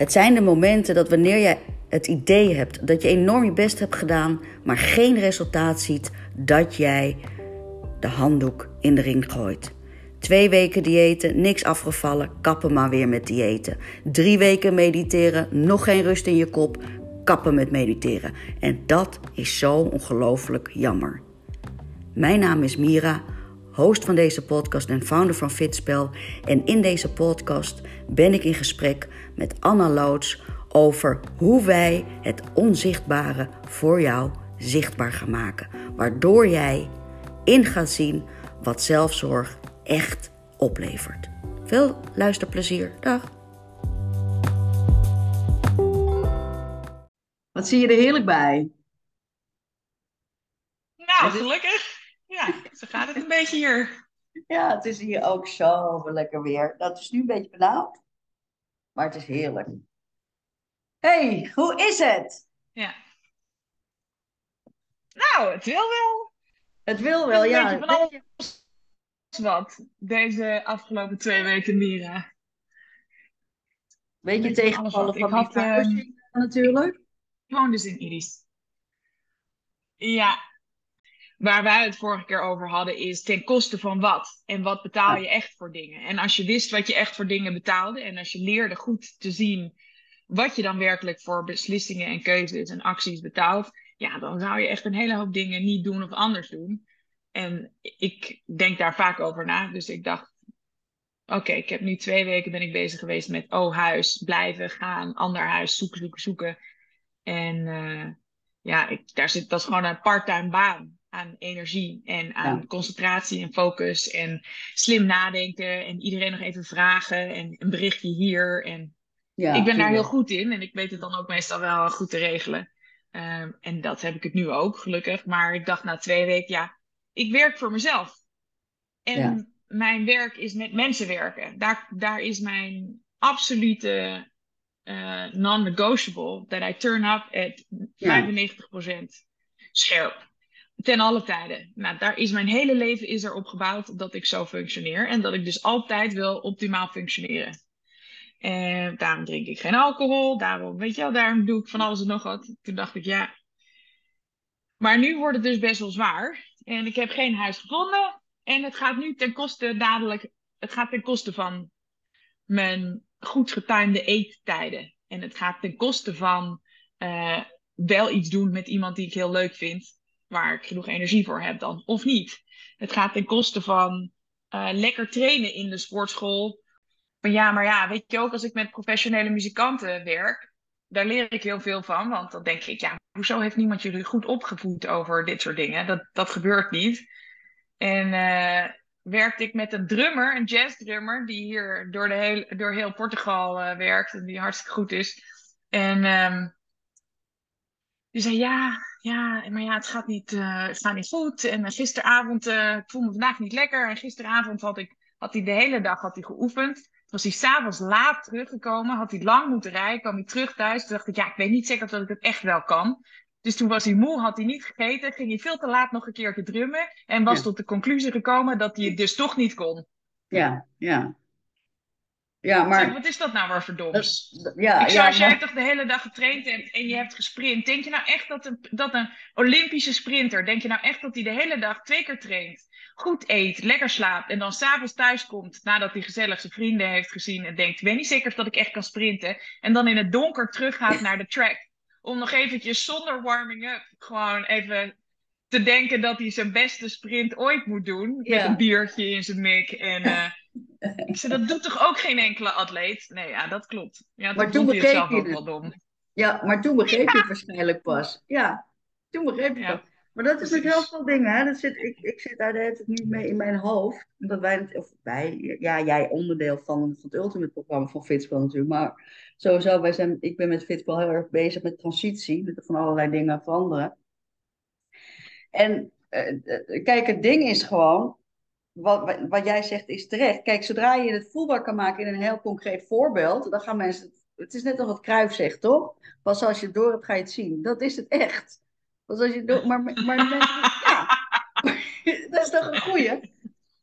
Het zijn de momenten dat wanneer je het idee hebt dat je enorm je best hebt gedaan, maar geen resultaat ziet, dat jij de handdoek in de ring gooit. Twee weken diëten, niks afgevallen, kappen maar weer met diëten. Drie weken mediteren, nog geen rust in je kop, kappen met mediteren. En dat is zo ongelooflijk jammer. Mijn naam is Mira, host van deze podcast en founder van Fitspel. En in deze podcast ben ik in gesprek met Anna Loods over hoe wij het onzichtbare voor jou zichtbaar gaan maken. Waardoor jij in gaat zien wat zelfzorg echt oplevert. Veel luisterplezier. Dag. Wat zie je er heerlijk bij? Nou, gelukkig. Ja, zo gaat het een beetje hier. Ja, het is hier ook zo lekker weer. Dat is nu een beetje benauwd, maar het is heerlijk. hey, hoe is het? Ja. Nou, het wil wel. Het wil wel, ja. Een beetje van alles wat deze afgelopen twee weken Mira. Beetje Beetje tegenvallen van Ik die had, verhuizing natuurlijk. Ik woon dus in Iris. Ja, waar wij het vorige keer over hadden is ten koste van wat? En wat betaal je echt voor dingen? En als je wist wat je echt voor dingen betaalde en als je leerde goed te zien wat je dan werkelijk voor beslissingen en keuzes en acties betaalt, ja, dan zou je echt een hele hoop dingen niet doen of anders doen. En ik denk daar vaak over na. Dus ik dacht, oké, ik heb nu twee weken ben ik bezig geweest met, oh, huis, blijven, gaan, ander huis, zoeken, zoeken, zoeken. En eh, ja, ik, daar zit, dat is gewoon een parttime baan aan energie en aan Ja. concentratie en focus en slim nadenken en iedereen nog even vragen en een berichtje hier. En Ja, ik ben daar heel goed in en ik weet het dan ook meestal wel goed te regelen. Ehm, en dat heb ik het nu ook, gelukkig. Maar ik dacht na twee weken, ja, ik werk voor mezelf. En Ja. mijn werk is met mensen werken. Daar, daar is mijn absolute eh, non-negotiable that I turn up at 95% scherp. Ten alle tijden. Nou, daar is mijn hele leven is erop gebouwd dat ik zo functioneer. En dat ik dus altijd wil optimaal functioneren. En daarom drink ik geen alcohol. Daarom, weet je wel, daarom doe ik van alles en nog wat. Toen dacht ik, ja. Maar nu wordt het dus best wel zwaar. En ik heb geen huis gevonden. En het gaat nu ten koste dadelijk. Het gaat ten koste van mijn goed getimede eettijden. En het gaat ten koste van eh, wel iets doen met iemand die ik heel leuk vind. Waar ik genoeg energie voor heb dan. Of niet. Het gaat ten koste van eh, lekker trainen in de sportschool. Maar ja, maar ja, weet je ook, als ik met professionele muzikanten werk, daar leer ik heel veel van. Want dan denk ik, ja, hoezo heeft niemand jullie goed opgevoed over dit soort dingen? Dat, dat gebeurt niet. En eh, werkte ik met een drummer, een jazzdrummer, die hier door, de heel, door heel Portugal eh, werkt en die hartstikke goed is. En ehm, die zei, ja, ja, maar ja, het gaat niet, eh, het gaat niet goed. En eh, gisteravond, eh, ik voel me vandaag niet lekker. En gisteravond had, ik, had hij de hele dag had hij geoefend. Toen was hij s'avonds laat teruggekomen, had hij lang moeten rijden, kwam hij terug thuis. Toen dacht ik, ja, ik weet niet zeker dat ik het echt wel kan. Dus toen was hij moe, had hij niet gegeten, ging hij veel te laat nog een keer drummen. En was Ja. tot de conclusie gekomen dat hij het dus toch niet kon. Ja, ja. Ja, Zeg, maar... wat is dat nou weer verdoms? dat- ja, Ik zou, ja, als jij maar- toch de hele dag getraind hebt en je hebt gesprint, denk je nou echt dat een, dat een Olympische sprinter, denk je nou echt dat hij de hele dag twee keer traint, goed eet, lekker slaapt en dan s'avonds thuis komt nadat hij gezellig zijn vrienden heeft gezien en denkt, ik weet niet zeker of dat ik echt kan sprinten, en dan in het donker teruggaat naar de track om nog eventjes zonder warming-up gewoon even te denken dat hij zijn beste sprint ooit moet doen, met Ja. een biertje in zijn mik en... eh, ik zei, dat doet toch ook geen enkele atleet? Nee, ja, dat klopt. Ja, Maar toen begreep zelf je het. wel dom. Ja, maar toen begreep je het waarschijnlijk pas. Ja, toen begreep je Ja. het. Maar dat is met heel veel dingen. Hè? Dat zit, ik, ik zit daar de hele tijd nu mee in mijn hoofd. Omdat wij, het- of wij, ja, jij onderdeel van, van het Ultimate programma van Fitspel natuurlijk. Maar sowieso, wij zijn, ik ben met Fitspel heel erg bezig met transitie. Met van allerlei dingen veranderen. En eh, eh, kijk, het ding is gewoon, wat, wat, jij zegt is terecht. Kijk, zodra je het voelbaar kan maken in een heel concreet voorbeeld, dan gaan mensen. Het, is net als wat Cruijff zegt, toch? Pas als je het door hebt, ga je het zien. Dat is het echt. Pas als je door, maar, maar ja, dat is toch een goeie.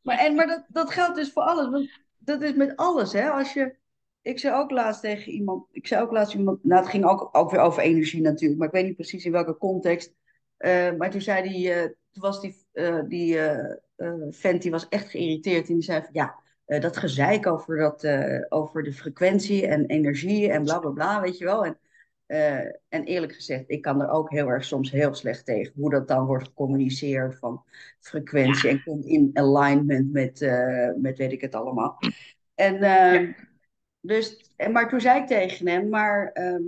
Maar, en, maar dat, dat geldt dus voor alles. Want dat is met alles, hè? Als je, ik zei ook laatst tegen iemand, ik zei ook laatst iemand, nou het ging ook, ook weer over energie natuurlijk, maar ik weet niet precies in welke context. Uh, maar toen zei die, uh, toen was die, uh, die vent, die was echt geïrriteerd en die zei van ja, dat gezeik over, dat, over de frequentie en energie en bla bla bla, weet je wel. En, en eerlijk gezegd, ik kan er ook heel erg soms heel slecht tegen hoe dat dan wordt gecommuniceerd van frequentie en komt in alignment met, met weet ik het allemaal. En ja. Dus, maar toen zei ik tegen hem, maar ehm,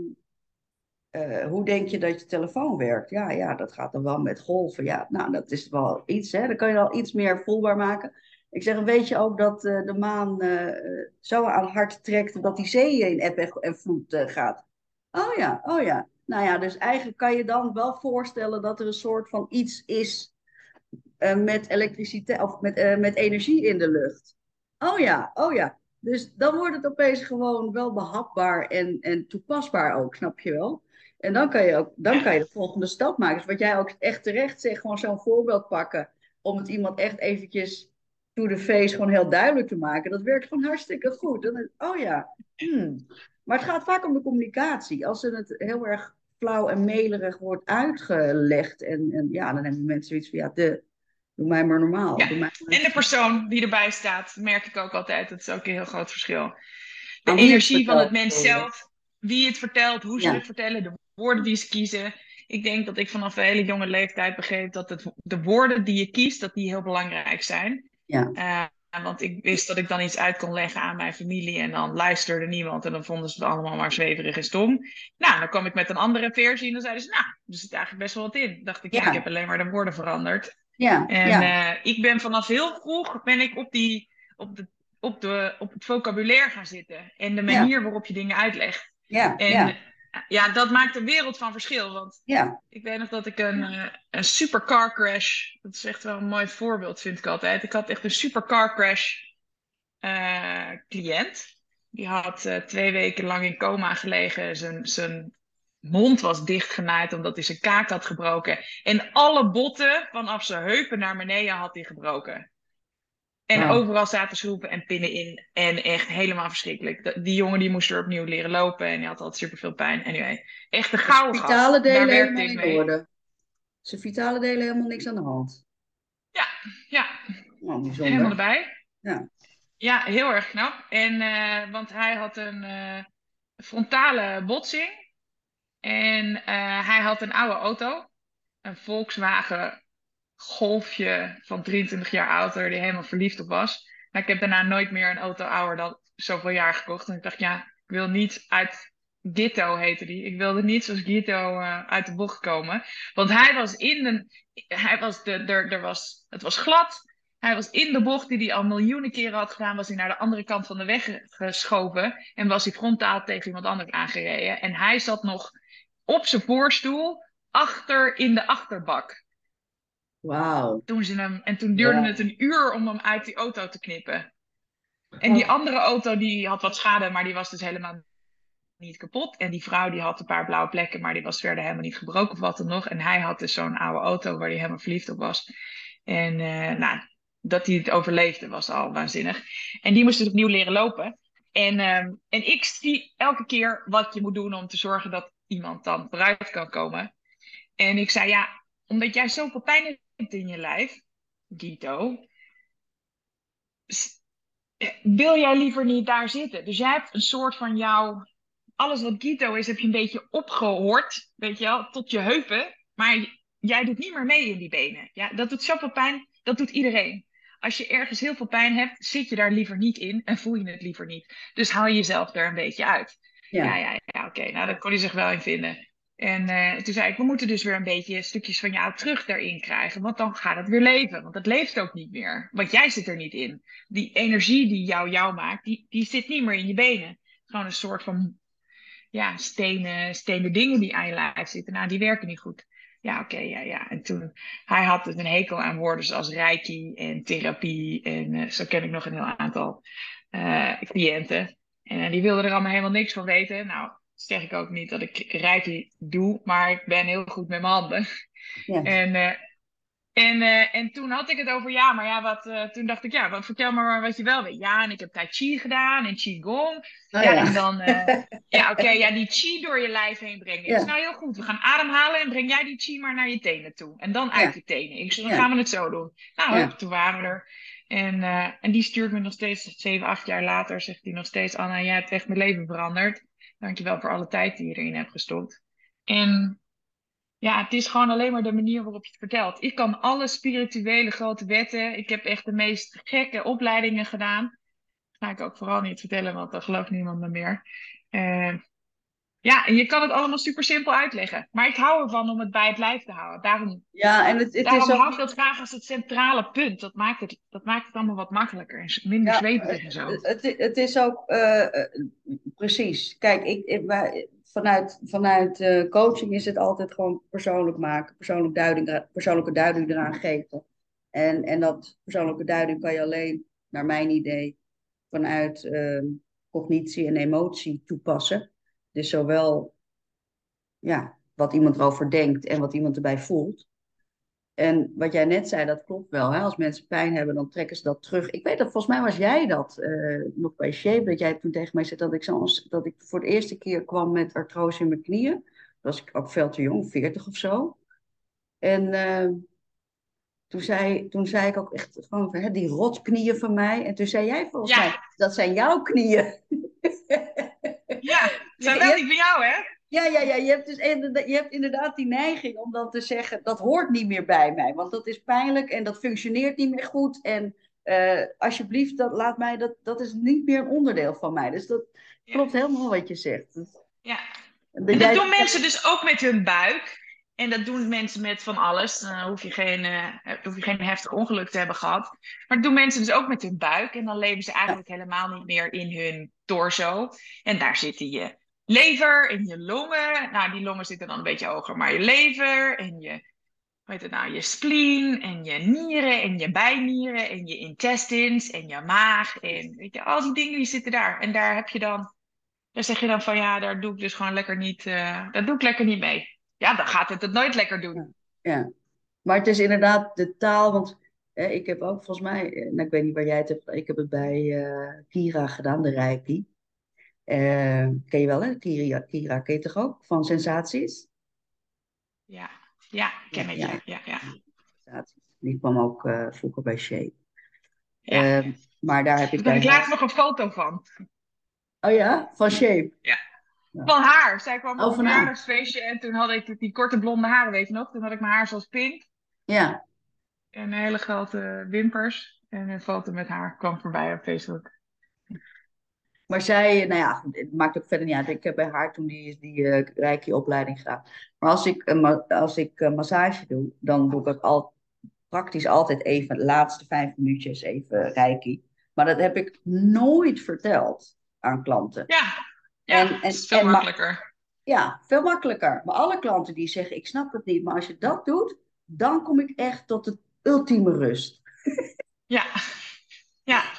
eh, hoe denk je dat je telefoon werkt? Ja, ja, dat gaat dan wel met golven. Ja, nou, dat is wel iets, hè. Dan kan je al iets meer voelbaar maken. Ik zeg, weet je ook dat uh, de maan uh, zo aan hard trekt dat die zee in eb en vloed gaat? Oh ja, oh ja. Nou ja, dus eigenlijk kan je dan wel voorstellen dat er een soort van iets is met elektriciteit of met, met energie in de lucht. Oh ja, oh ja. Dus dan wordt het opeens gewoon wel behapbaar en, en toepasbaar ook, snap je wel? En dan kan je ook dan kan je de volgende stap maken. Dus wat jij ook echt terecht zegt, gewoon zo'n voorbeeld pakken. Om het iemand echt eventjes to the face gewoon heel duidelijk te maken. Dat werkt gewoon hartstikke goed. Dan, oh ja. Hmm. Maar het gaat vaak om de communicatie. Als het heel erg flauw en melerig wordt uitgelegd. En, en ja, dan hebben mensen zoiets van ja, de, Doe mij maar normaal. Ja. En de persoon die erbij staat, merk ik ook altijd. Dat is ook een heel groot verschil. De energie van het mens zelf, wie het vertelt, hoe ze het vertellen, de woorden die ze kiezen. Ik denk dat ik vanaf een hele jonge leeftijd begreep dat het, de woorden die je kiest, dat die heel belangrijk zijn. Ja. Uh, want ik wist dat ik dan iets uit kon leggen aan mijn familie en dan luisterde niemand en dan vonden ze het allemaal maar zweverig en stom. Nou, dan kwam ik met een andere versie en dan zeiden ze, nou, er zit eigenlijk best wel wat in. dacht ik, ja, ik heb alleen maar de woorden veranderd. Ja, en ja. Uh, ik ben vanaf heel vroeg ben ik op, die, op, de, op, de, op het vocabulaire gaan zitten. En de manier waarop je dingen uitlegt. Ja, en ja. dat maakt een wereld van verschil. Want ja. ik weet nog dat ik een, uh, een supercar crash. Dat is echt wel een mooi voorbeeld, vind ik altijd. Ik had echt een supercar crash uh, cliënt. Die had twee weken lang in coma gelegen. Zijn, zijn mond was dichtgenaaid omdat hij zijn kaak had gebroken. En alle botten vanaf zijn heupen naar beneden had hij gebroken. En overal zaten schroeven en pinnen in. En echt helemaal verschrikkelijk. Die jongen die moest er opnieuw leren lopen. En die had altijd superveel pijn. Anyway, echt de gouden Vitale delen helemaal niet mee. Zijn vitale delen helemaal niks aan de hand. Ja, ja. Oh, helemaal erbij. Ja. Ja, heel erg knap. En, uh, want hij had een uh, frontale botsing. En uh, hij had een oude auto. Een Volkswagen Golfje van 23 jaar ouder, die helemaal verliefd op was. Maar ik heb daarna nooit meer een auto ouder dan zoveel jaar gekocht. En ik dacht, ja, ik wil niet uit Gitto heette die. Ik wilde niet zoals Gitto uh, uit de bocht komen. Want hij was in de. Hij was de, er, er was, het was glad. Hij was in de bocht die hij al miljoenen keren had gedaan, was hij naar de andere kant van de weg geschoven en was hij frontaal tegen iemand anders aangereden. En hij zat nog op zijn voorstoel achter in de achterbak. Wauw. Toen ze hem, en toen duurde het een uur om hem uit die auto te knippen. En die andere auto die had wat schade, maar die was dus helemaal niet kapot. En die vrouw die had een paar blauwe plekken, maar die was verder helemaal niet gebroken of wat dan nog. En hij had dus zo'n oude auto waar hij helemaal verliefd op was. En uh, nou, dat hij het overleefde was al waanzinnig. En die moest dus opnieuw leren lopen. En, uh, en ik zie elke keer wat je moet doen om te zorgen dat iemand dan vooruit kan komen. En ik zei, ja, omdat jij zoveel pijn hebt in je lijf, Gito, wil jij liever niet daar zitten? Dus jij hebt een soort van jouw, alles wat Gito is, heb je een beetje opgehoord, weet je wel, tot je heupen. Maar jij doet niet meer mee in die benen. Ja, dat doet zoveel pijn, dat doet iedereen. Als je ergens heel veel pijn hebt, zit je daar liever niet in en voel je het liever niet. Dus haal jezelf er een beetje uit. Ja, ja, ja, ja oké. Nou, daar kon hij zich wel in vinden. En uh, toen zei ik, we moeten dus weer een beetje stukjes van jou terug daarin krijgen. Want dan gaat het weer leven. Want het leeft ook niet meer. Want jij zit er niet in. Die energie die jou jou maakt, die, die zit niet meer in je benen. Gewoon een soort van ja, stenen, stenen dingen die aan je lijf zitten. Nou, die werken niet goed. Ja, oké, ja, ja. En toen, hij had dus een hekel aan woorden zoals reiki en therapie. En uh, zo ken ik nog een heel aantal uh, cliënten. En die wilden er allemaal helemaal niks van weten. Nou, zeg ik ook niet dat ik reiki doe, maar ik ben heel goed met mijn handen. Ja. En, uh, En, uh, en toen had ik het over, ja, maar ja, wat, uh, toen dacht ik, ja, wat, vertel maar wat je wel weet. Ja, en ik heb Tai Chi gedaan en Qigong. Oh, ja, ja, en dan, ja, oké, okay, ja, die Qi door je lijf heen brengen. Ja. Zei, nou heel goed, we gaan ademhalen en breng jij die Qi maar naar je tenen toe. En dan uit je tenen. Ik zei, dan gaan we het zo doen. Nou, toen waren we er. En, en die stuurt me nog steeds, zeven, acht jaar later, zegt hij nog steeds, Anna, jij hebt echt mijn leven veranderd. Dankjewel voor alle tijd die je erin hebt gestopt. En ja, het is gewoon alleen maar de manier waarop je het vertelt. Ik kan alle spirituele grote wetten. Ik heb echt de meest gekke opleidingen gedaan. Dat ga ik ook vooral niet vertellen, want dan gelooft niemand me meer. Uh, ja, en je kan het allemaal super simpel uitleggen. Maar ik hou ervan om het bij het lijf te houden. Daarom, ja, en het, het daarom is ook... hou ik dat graag als het centrale punt. Dat maakt het, dat maakt het allemaal wat makkelijker. En minder ja, zweverig en zo. Het, het is ook uh, precies. Kijk, ik, ik, vanuit, vanuit uh, coaching is het altijd gewoon persoonlijk maken, persoonlijk duiding, persoonlijke duiding eraan geven. En, en dat persoonlijke duiding kan je alleen, naar mijn idee, vanuit uh, cognitie en emotie toepassen. Dus zowel ja, wat iemand erover denkt en wat iemand erbij voelt. En wat jij net zei, dat klopt wel. Hè? Als mensen pijn hebben, dan trekken ze dat terug. Ik weet dat, volgens mij was jij dat uh, nog bij Shape, dat jij toen tegen mij zei dat ik, zo, dat ik voor de eerste keer kwam met artrose in mijn knieën. Dat was ik ook veel te jong, 40 of zo. En uh, toen, zei, toen zei ik ook echt van hè, die rotknieën van mij. En toen zei jij volgens ja. mij, dat zijn jouw knieën. ja, zijn wel niet bij jou, hè? Ja, ja, ja. Je hebt, dus, je hebt inderdaad die neiging om dan te zeggen, dat hoort niet meer bij mij. Want dat is pijnlijk en dat functioneert niet meer goed. En uh, alsjeblieft, dat, laat mij, dat, dat is niet meer een onderdeel van mij. Dus dat ja. klopt helemaal wat je zegt. Ja. En dat jij... doen mensen dus ook met hun buik. En dat doen mensen met van alles. Dan hoef je geen, uh, hoef je geen heftig ongeluk te hebben gehad. Maar dat doen mensen dus ook met hun buik. En dan leven ze eigenlijk ja. helemaal niet meer in hun torso. En daar zitten je lever en je longen. Nou, die longen zitten dan een beetje hoger, maar je lever en je, weet het nou, je spleen en je nieren en je bijnieren en je intestines en je maag. En weet je, al die dingen die zitten daar. En daar heb je dan, daar zeg je dan van ja, daar doe ik dus gewoon lekker niet, uh, daar doe ik lekker niet mee. Ja, dan gaat het het nooit lekker doen. Ja, maar het is inderdaad de taal, want eh, ik heb ook volgens mij, nou, ik weet niet waar jij het hebt, ik heb het bij uh, Kira gedaan, de Reiki. Uh, ken je wel, hè? Kira, Kira, ken je toch ook? Van Sensaties? Ja, ja, ken ik. Ja, ja, ja. Sensaties. Die kwam ook uh, vroeger bij Shape. Ja. Uh, maar daar heb ik... Daar heb ik laatst nog een foto van. Oh ja? Van Shape? Ja. ja. Van haar. Zij kwam oh, op een verjaardagsfeestje en toen had ik die korte blonde haren, weet je nog? Toen had ik mijn haar zoals pink. Ja. En hele grote wimpers. En een foto met haar kwam voorbij op Facebook. Maar zij, nou ja, het maakt ook verder niet uit. Ik heb bij haar toen die, die uh, rijke opleiding gedaan. Maar als ik, uh, als ik uh, massage doe, dan doe ik al, praktisch altijd even, de laatste vijf minuutjes even reiki. Maar dat heb ik nooit verteld aan klanten. Ja, ja en, en, veel en, makkelijker. Ja, veel makkelijker. Maar alle klanten die zeggen, ik snap het niet, maar als je dat doet, dan kom ik echt tot de ultieme rust. Ja,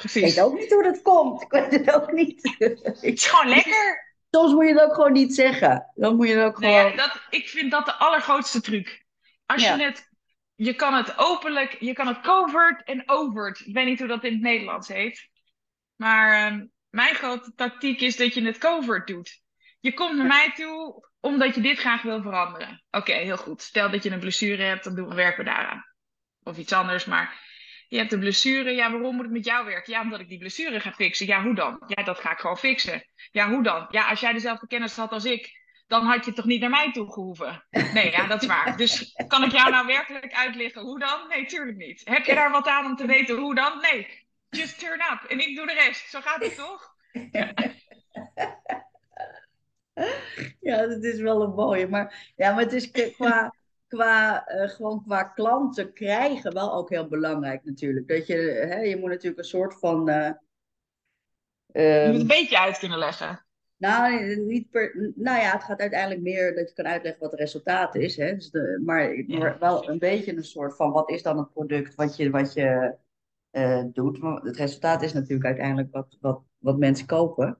precies. Ik weet ook niet hoe dat komt. Ik weet het ook niet. Het is gewoon lekker. Soms moet je het ook gewoon niet zeggen. Dan moet je het ook gewoon... Dat, ik vind dat de allergrootste truc. Als ja. je het... Je kan het openlijk... Je kan het covert en overt. Ik weet niet hoe dat in het Nederlands heet. Maar uh, mijn grote tactiek is dat je het covert doet. Je komt naar mij toe omdat je dit graag wil veranderen. Oké, okay, heel goed. Stel dat je een blessure hebt, dan doen we werken daaraan. Of iets anders, maar je hebt een blessure. Ja, waarom moet ik met jou werken? Ja, omdat ik die blessure ga fixen. Ja, hoe dan? Ja, dat ga ik gewoon fixen. Ja, hoe dan? Ja, als jij dezelfde kennis had als ik, dan had je toch niet naar mij toe gehoeven? Nee, ja, dat is waar. Dus kan ik jou nou werkelijk uitleggen hoe dan? Nee, tuurlijk niet. Heb je daar wat aan om te weten hoe dan? Nee, just turn up. En ik doe de rest. Zo gaat het toch? Ja. Ja, dat is wel een mooie. Maar, ja, maar het is qua, qua, uh, gewoon qua klanten krijgen wel ook heel belangrijk natuurlijk. Dat je, hè, je moet natuurlijk een soort van... Uh, je moet een beetje uit kunnen leggen. Nou, niet per, nou ja, het gaat uiteindelijk meer dat je kan uitleggen wat het resultaat is. Hè? Dus de, maar, ja. wel een beetje een soort van wat is dan het product wat je, wat je uh, doet. Het resultaat is natuurlijk uiteindelijk wat, wat, wat mensen kopen.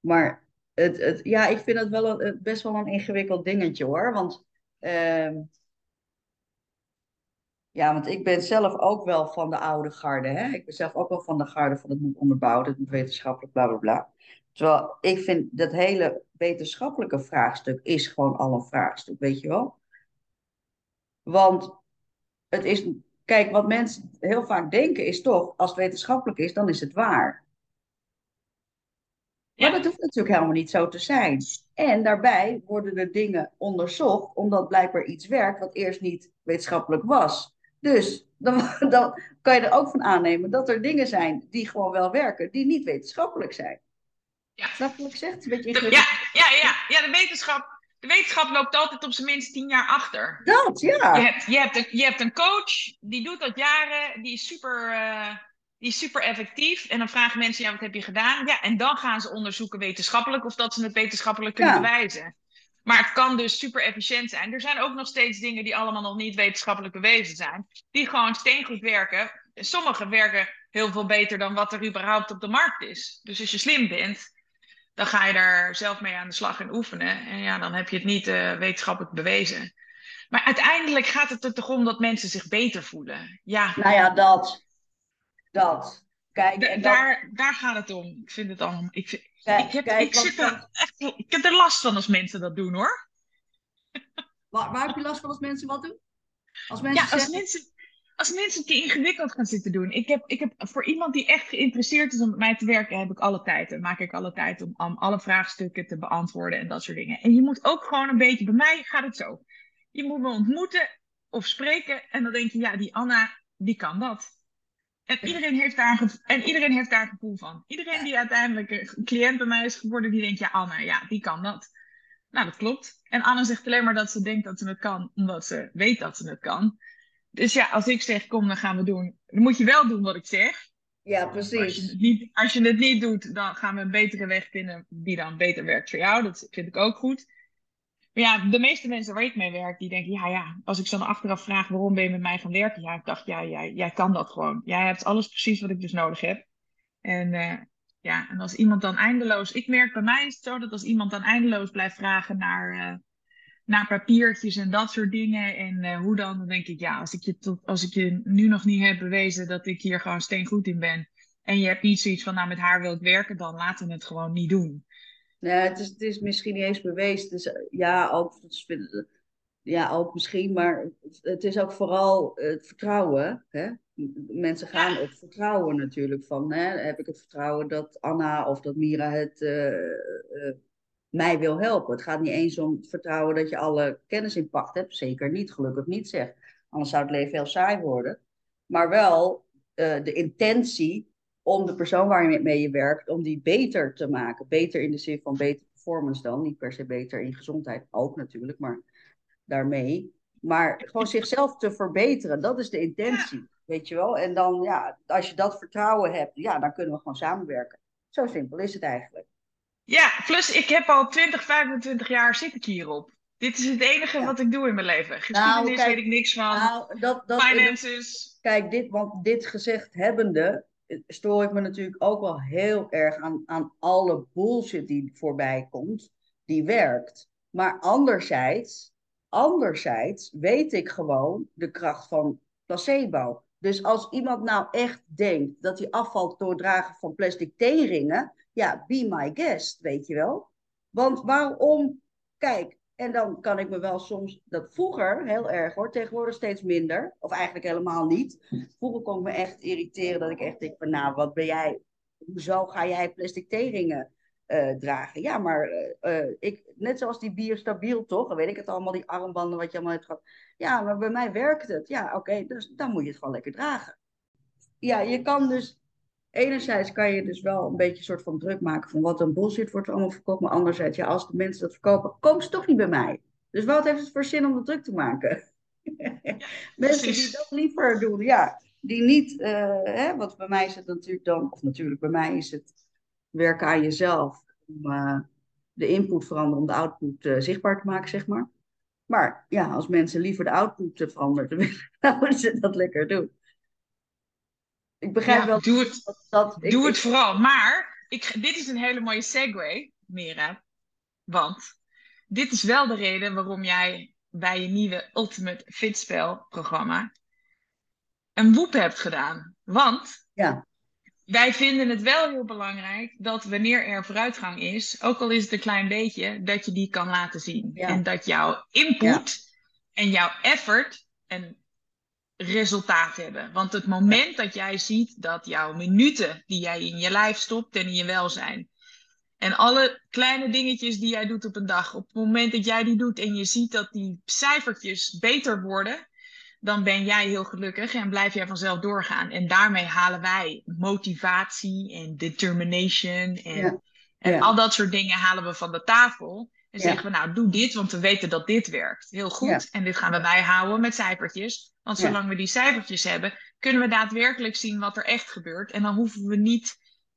Maar het, het, ja, ik vind het wel een, best wel een ingewikkeld dingetje hoor. Want uh, Ja, want ik ben zelf ook wel van de oude garde. Hè? Ik ben zelf ook wel van de garde van het moet onderbouwd, het moet wetenschappelijk, bla bla bla. Terwijl ik vind dat hele wetenschappelijke vraagstuk is gewoon al een vraagstuk, weet je wel? Want het is, kijk, wat mensen heel vaak denken is toch, als het wetenschappelijk is, dan is het waar. Maar dat hoeft natuurlijk helemaal niet zo te zijn. En daarbij worden er dingen onderzocht, omdat blijkbaar iets werkt wat eerst niet wetenschappelijk was. Dus dan, dan kan je er ook van aannemen dat er dingen zijn die gewoon wel werken, die niet wetenschappelijk zijn. Ja. Snap je wat ik zeg? Het is een beetje De, ja, ja, ja, ja de, wetenschap, de wetenschap loopt altijd op zijn minst tien jaar achter. Dat, ja. Je hebt, je, hebt een, je hebt een coach, die doet dat jaren, die is super, eh, die is super effectief. En dan vragen mensen, ja, wat heb je gedaan? Ja, en dan gaan ze onderzoeken wetenschappelijk of dat ze het wetenschappelijk kunnen Ja. bewijzen. Maar het kan dus super efficiënt zijn. Er zijn ook nog steeds dingen die allemaal nog niet wetenschappelijk bewezen zijn, die gewoon steengoed werken. Sommige werken heel veel beter dan wat er überhaupt op de markt is. Dus als je slim bent, dan ga je daar zelf mee aan de slag en oefenen. En ja, dan heb je het niet eh, wetenschappelijk bewezen. Maar uiteindelijk gaat het er toch om dat mensen zich beter voelen. Ja, Nou ja, dat. Dat. Kijk, en dat, daar, daar gaat het om. Ik vind het allemaal. Ik, kijk, ik, heb, kijk, ik, want zit er dat- echt, ik heb er last van als mensen dat doen hoor. waar, waar heb je last van als mensen wat doen? Als mensen Ja, als zeggen, mensen, als mensen ingewikkeld gaan zitten doen. Ik heb, ik heb voor iemand die echt geïnteresseerd is om met mij te werken, heb ik alle tijd. En maak ik alle tijd om, om alle vraagstukken te beantwoorden en dat soort dingen. En je moet ook gewoon een beetje, bij mij gaat het zo. Je moet me ontmoeten of spreken en dan denk je, ja, die Anna, die kan dat. En iedereen, heeft daar en iedereen heeft daar gevoel van. Iedereen die uiteindelijk een cliënt bij mij is geworden, die denkt, ja, Anna, ja, die kan dat. Nou, dat klopt. En Anna zegt alleen maar dat ze denkt dat ze het kan, omdat ze weet dat ze het kan. Dus ja, als ik zeg, kom, dan gaan we doen. Dan moet je wel doen wat ik zeg. ja, Als je, precies. het niet, als je het niet doet, dan gaan we een betere weg vinden die dan beter werkt voor jou. Dat vind ik ook goed. Maar ja, de meeste mensen waar ik mee werk, die denken, ja, ja, als ik ze dan achteraf vraag, waarom ben je met mij gaan werken? Ja, ik dacht, ja, jij, jij kan dat gewoon. Jij hebt alles precies wat ik dus nodig heb. En eh, ja, en als iemand dan eindeloos, ik merk bij mij is het zo dat als iemand dan eindeloos blijft vragen naar, eh, naar papiertjes en dat soort dingen en eh, hoe dan, dan denk ik, ja, als ik, je tot, als ik je nu nog niet heb bewezen dat ik hier gewoon steengoed in ben en je hebt niet zoiets van, nou, met haar wil ik werken, dan laten we het gewoon niet doen. Nee, het is, het is misschien niet eens bewezen. Dus, ja, ook, het is- ja, ook misschien, maar het, is ook vooral het vertrouwen. Hè? Mensen gaan op vertrouwen natuurlijk. Van, hè, heb ik het vertrouwen dat Anna of dat Mira het eh, eh, mij wil helpen? Het gaat niet eens om het vertrouwen dat je alle kennis in pacht hebt. Zeker niet, gelukkig niet zeg. Anders zou het leven heel saai worden. Maar wel eh, de intentie om de persoon waarmee je werkt, om die beter te maken. Beter in de zin van beter performance dan. Niet per se beter in gezondheid, ook natuurlijk, maar daarmee. Maar gewoon zichzelf te verbeteren, dat is de intentie. Weet je wel? En dan, ja, als je dat vertrouwen hebt, ja, dan kunnen we gewoon samenwerken. Zo simpel is het eigenlijk. Ja, plus ik heb al 20, 25 jaar zit ik hierop. Dit is het enige Ja. wat ik doe in mijn leven. Geschiedenis kijk, weet ik niks van. Nou, dat, dat, Finances. Kijk, dit, want dit gezegd hebbende, stoor ik me natuurlijk ook wel heel erg aan, aan alle bullshit die voorbij komt, die werkt. Maar anderzijds, anderzijds weet ik gewoon de kracht van placebo. Dus als iemand nou echt denkt dat hij afvalt door het dragen van plastic theeringen, ja, be my guest, weet je wel. Want waarom, kijk, en dan kan ik me wel soms, dat vroeger heel erg hoor, tegenwoordig steeds minder. Of eigenlijk helemaal niet. Vroeger kon ik me echt irriteren dat ik echt denk van nou, wat ben jij, hoezo ga jij plastic theeringen eh, dragen? Ja, maar eh, eh, ik, net zoals die biostabiel toch, dan weet ik het allemaal, die armbanden wat je allemaal hebt gehad. Ja, maar bij mij werkt het. Ja, oké, dus dan moet je het gewoon lekker dragen. Ja, je kan dus enerzijds kan je dus wel een beetje een soort van druk maken van wat een bullshit wordt er allemaal verkocht. Maar anderzijds, ja, als de mensen dat verkopen, komen ze toch niet bij mij. Dus wat heeft het voor zin om dat druk te maken? mensen die dat liever doen, ja. Die niet, eh, hè, want bij mij is het natuurlijk dan, of natuurlijk bij mij is het werken aan jezelf. Om eh, de input veranderen, om de output eh, zichtbaar te maken, zeg maar. Maar ja, als mensen liever de output veranderen, dan moeten ze dat lekker doen. Ik begrijp Ja, wel doe het, dat, dat doe ik- het vooral. Maar ik, dit is een hele mooie segue, Mira. Want dit is wel de reden waarom jij bij je nieuwe Ultimate Fitspel programma een woep hebt gedaan. Want ja. wij vinden het wel heel belangrijk dat wanneer er vooruitgang is, ook al is het een klein beetje, dat je die kan laten zien. En dat jouw input en jouw effort een resultaat hebben. Want het moment dat jij ziet dat jouw minuten die jij in je lijf stopt en in je welzijn, en alle kleine dingetjes die jij doet op een dag, op het moment dat jij die doet en je ziet dat die cijfertjes beter worden, dan ben jij heel gelukkig en blijf jij vanzelf doorgaan. En daarmee halen wij motivatie en determination en, en al dat soort dingen halen we van de tafel. En zeggen we, nou, doe dit, want we weten dat dit werkt. Heel goed. En dit gaan we bijhouden met cijfertjes. Want zolang we die cijfertjes hebben, kunnen we daadwerkelijk zien wat er echt gebeurt. En dan hoeven we niet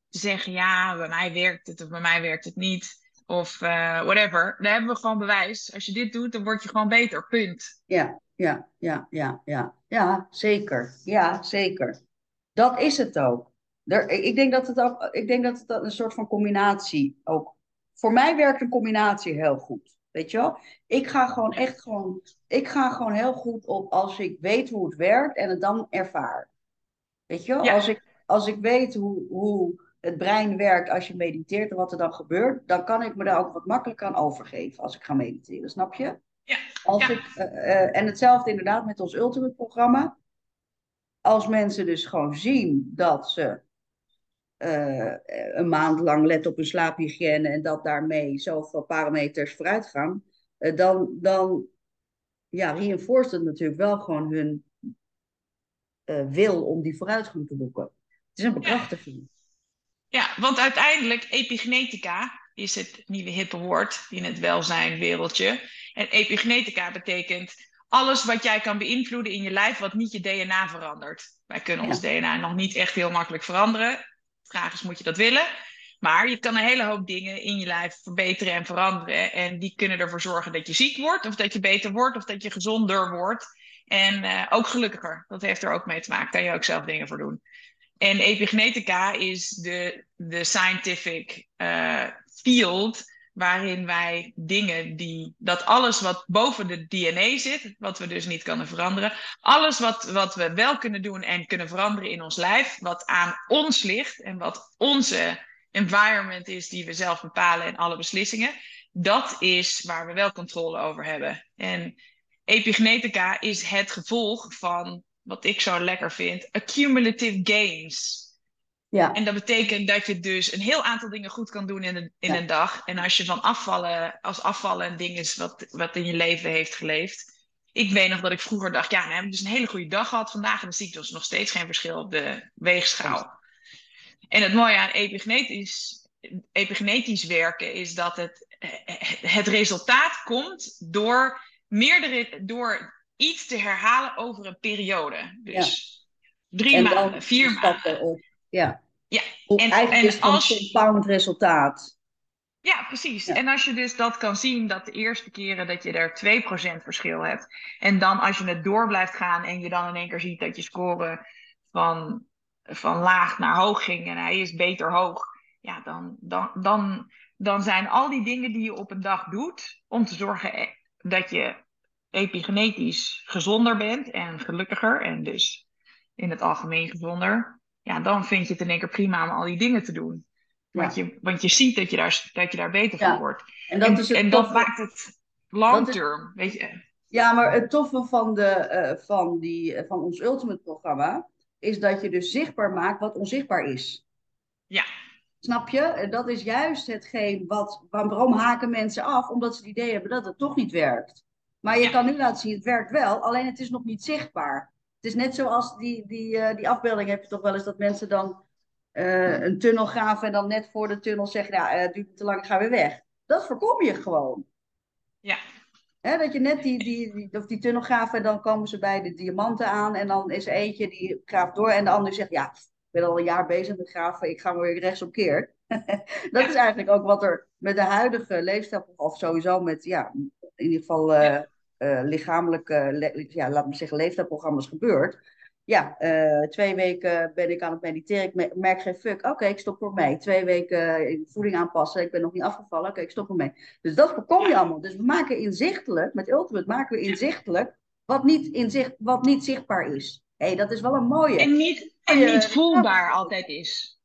te zeggen, ja, bij mij werkt het of bij mij werkt het niet. Of uh, whatever. Daar hebben we gewoon bewijs. Als je dit doet, dan word je gewoon beter. Punt. Ja, ja, ja, ja, ja. Ja, zeker. Ja, zeker. Dat is het ook. Er, ik, denk dat het ook. ik denk dat het een soort van combinatie ook. Voor mij werkt een combinatie heel goed. Weet je wel? Ik ga gewoon echt gewoon. Ik ga gewoon heel goed op als ik weet hoe het werkt en het dan ervaar. Weet je wel? Als, ik, als ik weet hoe, hoe het brein werkt als je mediteert en wat er dan gebeurt, dan kan ik me daar ook wat makkelijker aan overgeven als ik ga mediteren, snap je? Ja. Als Ik, uh, uh, en hetzelfde inderdaad met ons Ultimate programma. Als mensen dus gewoon zien dat ze uh, een maand lang letten op hun slaaphygiëne en dat daarmee zoveel parameters vooruit gaan, dan, dan ja, reinforceert het natuurlijk wel gewoon hun wil om die vooruitgang te boeken. Het is een bekrachtiging. Ja, want uiteindelijk epigenetica is het nieuwe hippe woord in het welzijnwereldje. En epigenetica betekent alles wat jij kan beïnvloeden in je lijf wat niet je DNA verandert. Wij kunnen ons DNA nog niet echt heel makkelijk veranderen. Vraag is, moet je dat willen? Maar je kan een hele hoop dingen in je lijf verbeteren en veranderen. En die kunnen ervoor zorgen dat je ziek wordt, of dat je beter wordt, of dat je gezonder wordt. En uh, ook gelukkiger. Dat heeft er ook mee te maken. Daar je ook zelf dingen voor doen. En epigenetica is de, de scientific uh, field waarin wij dingen die, dat alles wat boven de DNA zit, wat we dus niet kunnen veranderen, alles wat, wat we wel kunnen doen en kunnen veranderen in ons lijf, wat aan ons ligt en wat onze environment is die we zelf bepalen in alle beslissingen, dat is waar we wel controle over hebben. En epigenetica is het gevolg van wat ik zo lekker vind, accumulative gains. Ja. En dat betekent dat je dus een heel aantal dingen goed kan doen in een, in een dag. En als je van afvallen, als afvallen een ding is wat, wat in je leven heeft geleefd. Ik weet nog dat ik vroeger dacht, ja, dan heb ik dus een hele goede dag gehad vandaag. En dan zie ik dus nog steeds geen verschil op de weegschaal. En het mooie aan epigenetisch, epigenetisch werken is dat het, het resultaat komt door meerdere, door iets te herhalen over een periode. Dus drie maanden, vier maanden. Ja. Ja. En, eigenlijk en is als... een compound resultaat. Ja, precies. En als je dus dat kan zien, dat de eerste keren dat je er 2% verschil hebt. En dan als je het door blijft gaan en je dan in één keer ziet dat je score van, van laag naar hoog ging en hij is beter hoog. Ja, dan, dan, dan, dan zijn al die dingen die je op een dag doet om te zorgen eh, dat je epigenetisch gezonder bent en gelukkiger en dus in het algemeen gezonder, ja, dan vind je het in één keer prima om al die dingen te doen. Want, je, want je ziet dat je daar, dat je daar beter van wordt. En dat, is en dat maakt het long term, weet je. Ja, maar het toffe van, de, uh, van, die, uh, van ons Ultimate programma is dat je dus zichtbaar maakt wat onzichtbaar is. Ja. Snap je? Dat is juist hetgeen wat. Waarom haken mensen af? Omdat ze het idee hebben dat het toch niet werkt. Maar je kan nu laten zien, het werkt wel, alleen het is nog niet zichtbaar. Het is net zoals die, die, uh, die afbeelding heb je toch wel eens dat mensen dan uh, een tunnel graven en dan net voor de tunnel zeggen, ja, uh, het duurt te lang, ik ga weer weg. Dat voorkom je gewoon. Ja. Hè, dat je net die, die, die, of die tunnel graven en dan komen ze bij de diamanten aan en dan is er eentje die graaft door en de ander zegt, ja, ik ben al een jaar bezig met graven, ik ga maar weer rechtsomkeer. dat is eigenlijk ook wat er met de huidige leefstijl, of sowieso met, ja, in ieder geval uh, uh, lichamelijke, ja, laat me zeggen, leeftijdprogramma's gebeurt. Ja, uh, twee weken ben ik aan het mediteren. Ik merk geen fuck. Oké, okay, ik stop ermee. Twee weken voeding aanpassen. Ik ben nog niet afgevallen. Oké, okay, ik stop ermee. Dus dat voorkom je allemaal. Dus we maken inzichtelijk, met Ultimate maken we inzichtelijk wat niet, inzicht, wat niet zichtbaar is. hey, dat is wel een mooie. En niet, en niet voelbaar altijd is.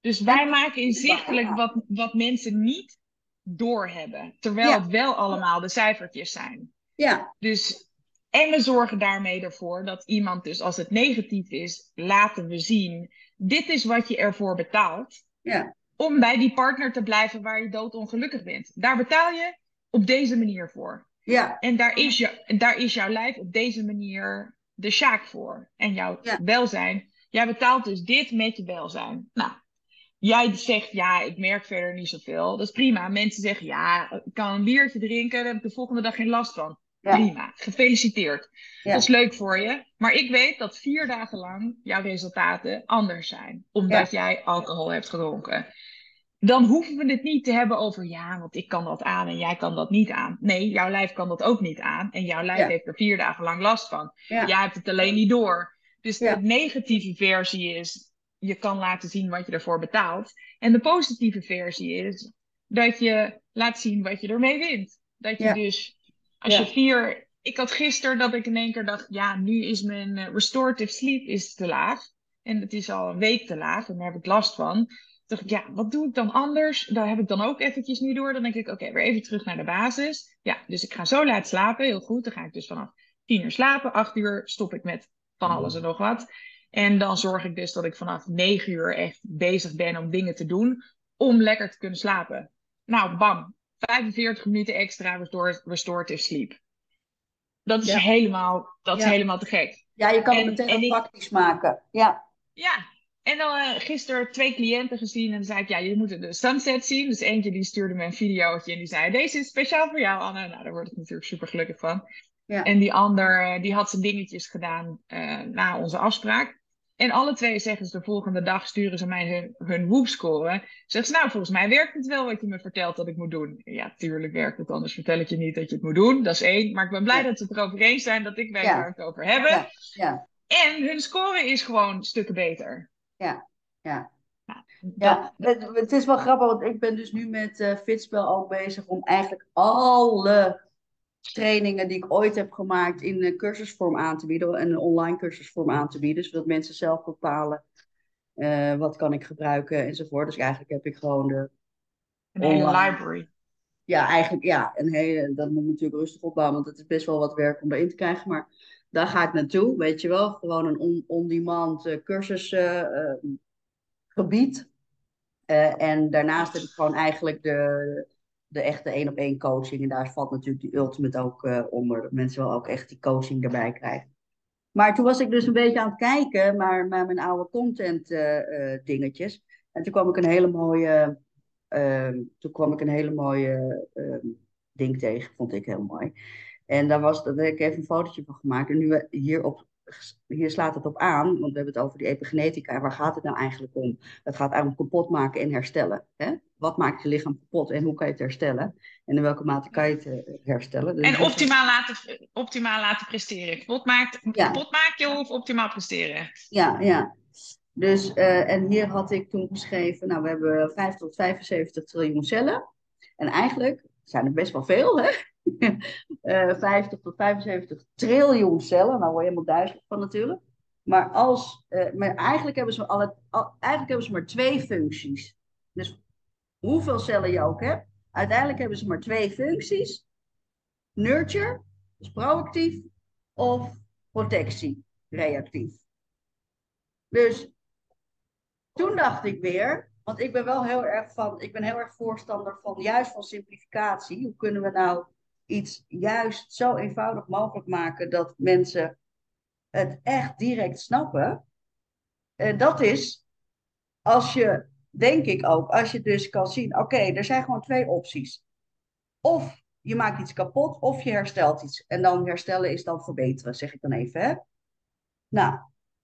Dus wij maken inzichtelijk wat, wat mensen niet doorhebben. Terwijl het wel allemaal de cijfertjes zijn. Ja. Dus, en we zorgen daarmee ervoor dat iemand dus als het negatief is, laten we zien. Dit is wat je ervoor betaalt. Ja. Om bij die partner te blijven waar je doodongelukkig bent. Daar betaal je op deze manier voor. Ja. En daar is, je, daar is jouw lijf op deze manier de sjaak voor. En jouw welzijn. Jij betaalt dus dit met je welzijn. Nou, jij zegt ja, ik merk verder niet zoveel. Dat is prima. Mensen zeggen ja, ik kan een biertje drinken, daar heb ik de volgende dag geen last van. Prima, gefeliciteerd. Dat is leuk voor je. Maar ik weet dat vier dagen lang jouw resultaten anders zijn. Omdat jij alcohol hebt gedronken. Dan hoeven we het niet te hebben over ja, want ik kan dat aan en jij kan dat niet aan. Nee, jouw lijf kan dat ook niet aan. En jouw lijf heeft er vier dagen lang last van. Jij hebt het alleen niet door. Dus de negatieve versie is, je kan laten zien wat je ervoor betaalt. En de positieve versie is dat je laat zien wat je ermee wint. Dat je dus, als je vier. Ik had gisteren dat ik in één keer dacht: ja, nu is mijn eh, restorative sleep is te laag. En het is al een week te laag en daar heb ik last van. Toen dacht ik, ja, wat doe ik dan anders? Daar heb ik dan ook eventjes nu door. Dan denk ik, oké, weer even terug naar de basis. Ja, dus ik ga zo laat slapen, heel goed. Dan ga ik dus vanaf tien uur slapen. Acht uur stop ik met van alles en nog wat. En dan zorg ik dus dat ik vanaf 9 uur echt bezig ben om dingen te doen om lekker te kunnen slapen. Nou, bam, 45 minuten extra restorative sleep. Dat is, helemaal, dat is helemaal te gek. Ja, je kan het meteen praktisch maken. Ja. Ja, en dan uh, gisteren twee cliënten gezien en dan zei ik, ja, je moet de sunset zien. Dus eentje die stuurde me een videootje en die zei, deze is speciaal voor jou, Anne. Nou, daar word ik natuurlijk super gelukkig van. Ja. En die ander, eh, die had zijn dingetjes gedaan uh, na onze afspraak. En alle twee zeggen ze de volgende dag, sturen ze mij hun, hun Whoop-score. Zeggen ze, nou, volgens mij werkt het wel wat je me vertelt dat ik moet doen. Ja, tuurlijk werkt het, anders vertel ik je niet dat je het moet doen. Dat is één. Maar ik ben blij dat ze het erover eens zijn, dat ik weet waar we het over hebben. Ja. ja. En hun score is gewoon stukken beter. Ja, ja. Ja, het, het, is wel grappig, want ik ben dus nu met uh, Fitspel ook bezig om eigenlijk alle trainingen die ik ooit heb gemaakt in een cursusvorm aan te bieden. En een online cursusvorm aan te bieden. Zodat mensen zelf bepalen uh, wat kan ik gebruiken enzovoort. Dus eigenlijk heb ik gewoon de... Een hele library. Ja, eigenlijk ja. Een hele, dat moet natuurlijk rustig opbouwen, want het is best wel wat werk om erin te krijgen. Maar daar ga ik naartoe, weet je wel. Gewoon een on-demand uh, cursusgebied. Uh, en daarnaast heb ik gewoon eigenlijk de de echte één op één coaching. En daar valt natuurlijk die ultimate ook uh, onder. Dat mensen wel ook echt die coaching erbij krijgen. Maar toen was ik dus een beetje aan het kijken naar, naar mijn oude content uh, uh, dingetjes. En toen kwam ik een hele mooie, ehm, toen kwam ik een hele mooie ehm, ding tegen, vond ik heel mooi. En daar, was, daar heb ik even een fotootje van gemaakt. En nu hier op hier slaat het op aan, want we hebben het over die epigenetica. En waar gaat het nou eigenlijk om? Het gaat eigenlijk om kapot maken en herstellen. Hè? Wat maakt je lichaam kapot en hoe kan je het herstellen? En in welke mate kan je het eh, herstellen? Dus en optimaal laten, optimaal laten presteren. Kapot, maakt, kapot maken of optimaal presteren? Ja, ja. Dus, uh, en hier had ik toen geschreven, nou we hebben 5 tot 75 triljoen cellen. En eigenlijk zijn er best wel veel, hè? Uh, eh, 50 tot 75 triljoen cellen. Nou word je helemaal duizelig van natuurlijk. Maar, als, uh, maar eigenlijk, hebben ze alle, eigenlijk hebben ze maar twee functies. Dus hoeveel cellen je ook hebt, uiteindelijk hebben ze maar twee functies. Nurture, dus proactief, of protectie, reactief. Dus toen dacht ik weer, want ik ben wel heel erg van, ik ben heel erg voorstander van juist van simplificatie. Hoe kunnen we nou iets juist zo eenvoudig mogelijk maken dat mensen het echt direct snappen. En dat is als je, denk ik ook, als je dus kan zien, oké, er zijn gewoon twee opties. Of je maakt iets kapot, of je herstelt iets. En dan herstellen is dan verbeteren, zeg ik dan even. Hè? Nou,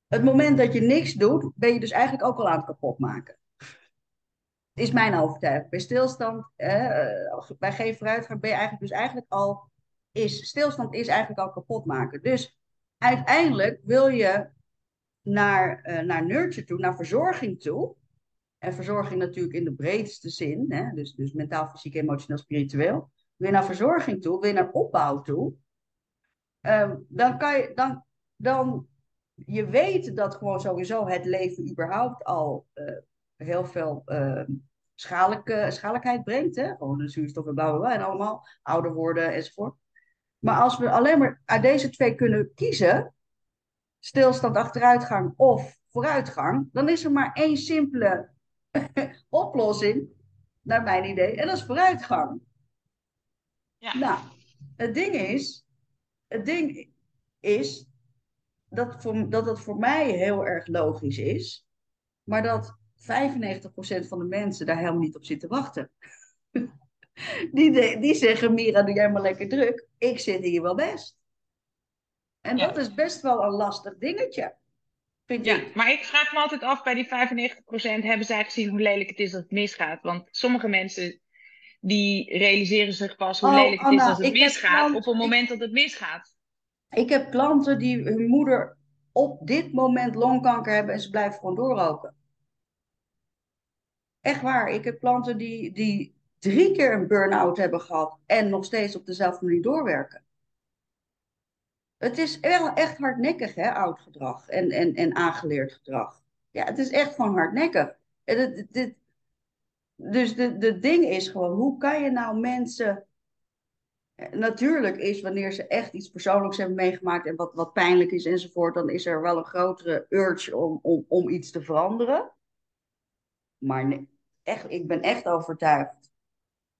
het moment dat je niks doet, ben je dus eigenlijk ook al aan het kapot maken is mijn overtuiging. Bij stilstand, eh, bij geen vooruitgang ben je eigenlijk dus eigenlijk al, is, stilstand is eigenlijk al kapot maken. Dus uiteindelijk wil je naar, uh, naar nurture toe, naar verzorging toe. En verzorging natuurlijk in de breedste zin, hè? Dus, dus mentaal, fysiek, emotioneel, spiritueel. Wil je naar verzorging toe, wil je naar opbouw toe. Um, dan, kan je, dan, dan je weet dat gewoon sowieso het leven überhaupt al uh, heel veel uh, schadelijkheid brengt. Hè? Gewoon de zuurstof en bla bla bla en allemaal ouder worden enzovoort. Maar als we alleen maar uit deze twee kunnen kiezen, stilstand, achteruitgang of vooruitgang, dan is er maar één simpele oplossing, naar mijn idee, en dat is vooruitgang. Ja. Nou, het ding is, het ding is dat, voor, dat het voor mij heel erg logisch is, maar dat 95% van de mensen daar helemaal niet op zitten wachten. die, die zeggen, Mira, doe jij maar lekker druk. Ik zit hier wel best. En dat is best wel een lastig dingetje. Vind ja, maar ik vraag me altijd af bij die 95% hebben zij gezien hoe lelijk het is dat het misgaat. Want sommige mensen die realiseren zich pas hoe oh, lelijk het is dat het misgaat op het moment dat het misgaat. Ik heb klanten die hun moeder op dit moment longkanker hebben en ze blijven gewoon doorroken. Echt waar. Ik heb klanten die, die drie keer een burn-out hebben gehad en nog steeds op dezelfde manier doorwerken. Het is echt hardnekkig, hè, oud gedrag en, en, en aangeleerd gedrag. Ja, het is echt gewoon hardnekkig. En het, dus de, de ding is gewoon, hoe kan je nou mensen... Natuurlijk is wanneer ze echt iets persoonlijks hebben meegemaakt en wat, wat pijnlijk is enzovoort, dan is er wel een grotere urge om, om, om iets te veranderen. Maar echt, ik ben echt overtuigd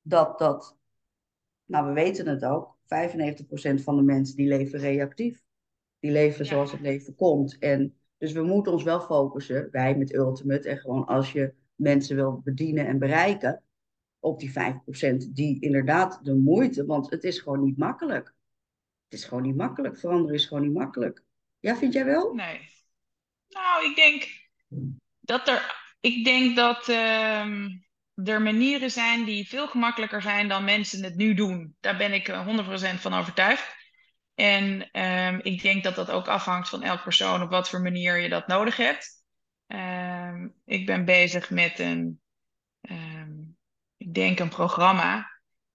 dat dat, nou we weten het ook, 95% van de mensen die leven reactief. Die leven zoals het leven komt. En dus we moeten ons wel focussen, wij met Ultimate, en gewoon als je mensen wil bedienen en bereiken, op die 5% die inderdaad de moeite, want het is gewoon niet makkelijk. Het is gewoon niet makkelijk. Veranderen is gewoon niet makkelijk. Ja, vind jij wel? Nee. Nou, ik denk dat er, ik denk dat ehm, er manieren zijn die veel gemakkelijker zijn dan mensen het nu doen. Daar ben ik 100% eh, van overtuigd. En ehm, ik denk dat dat ook afhangt van elk persoon op wat voor manier je dat nodig hebt. Ehm, ik ben bezig met een, ik denk een programma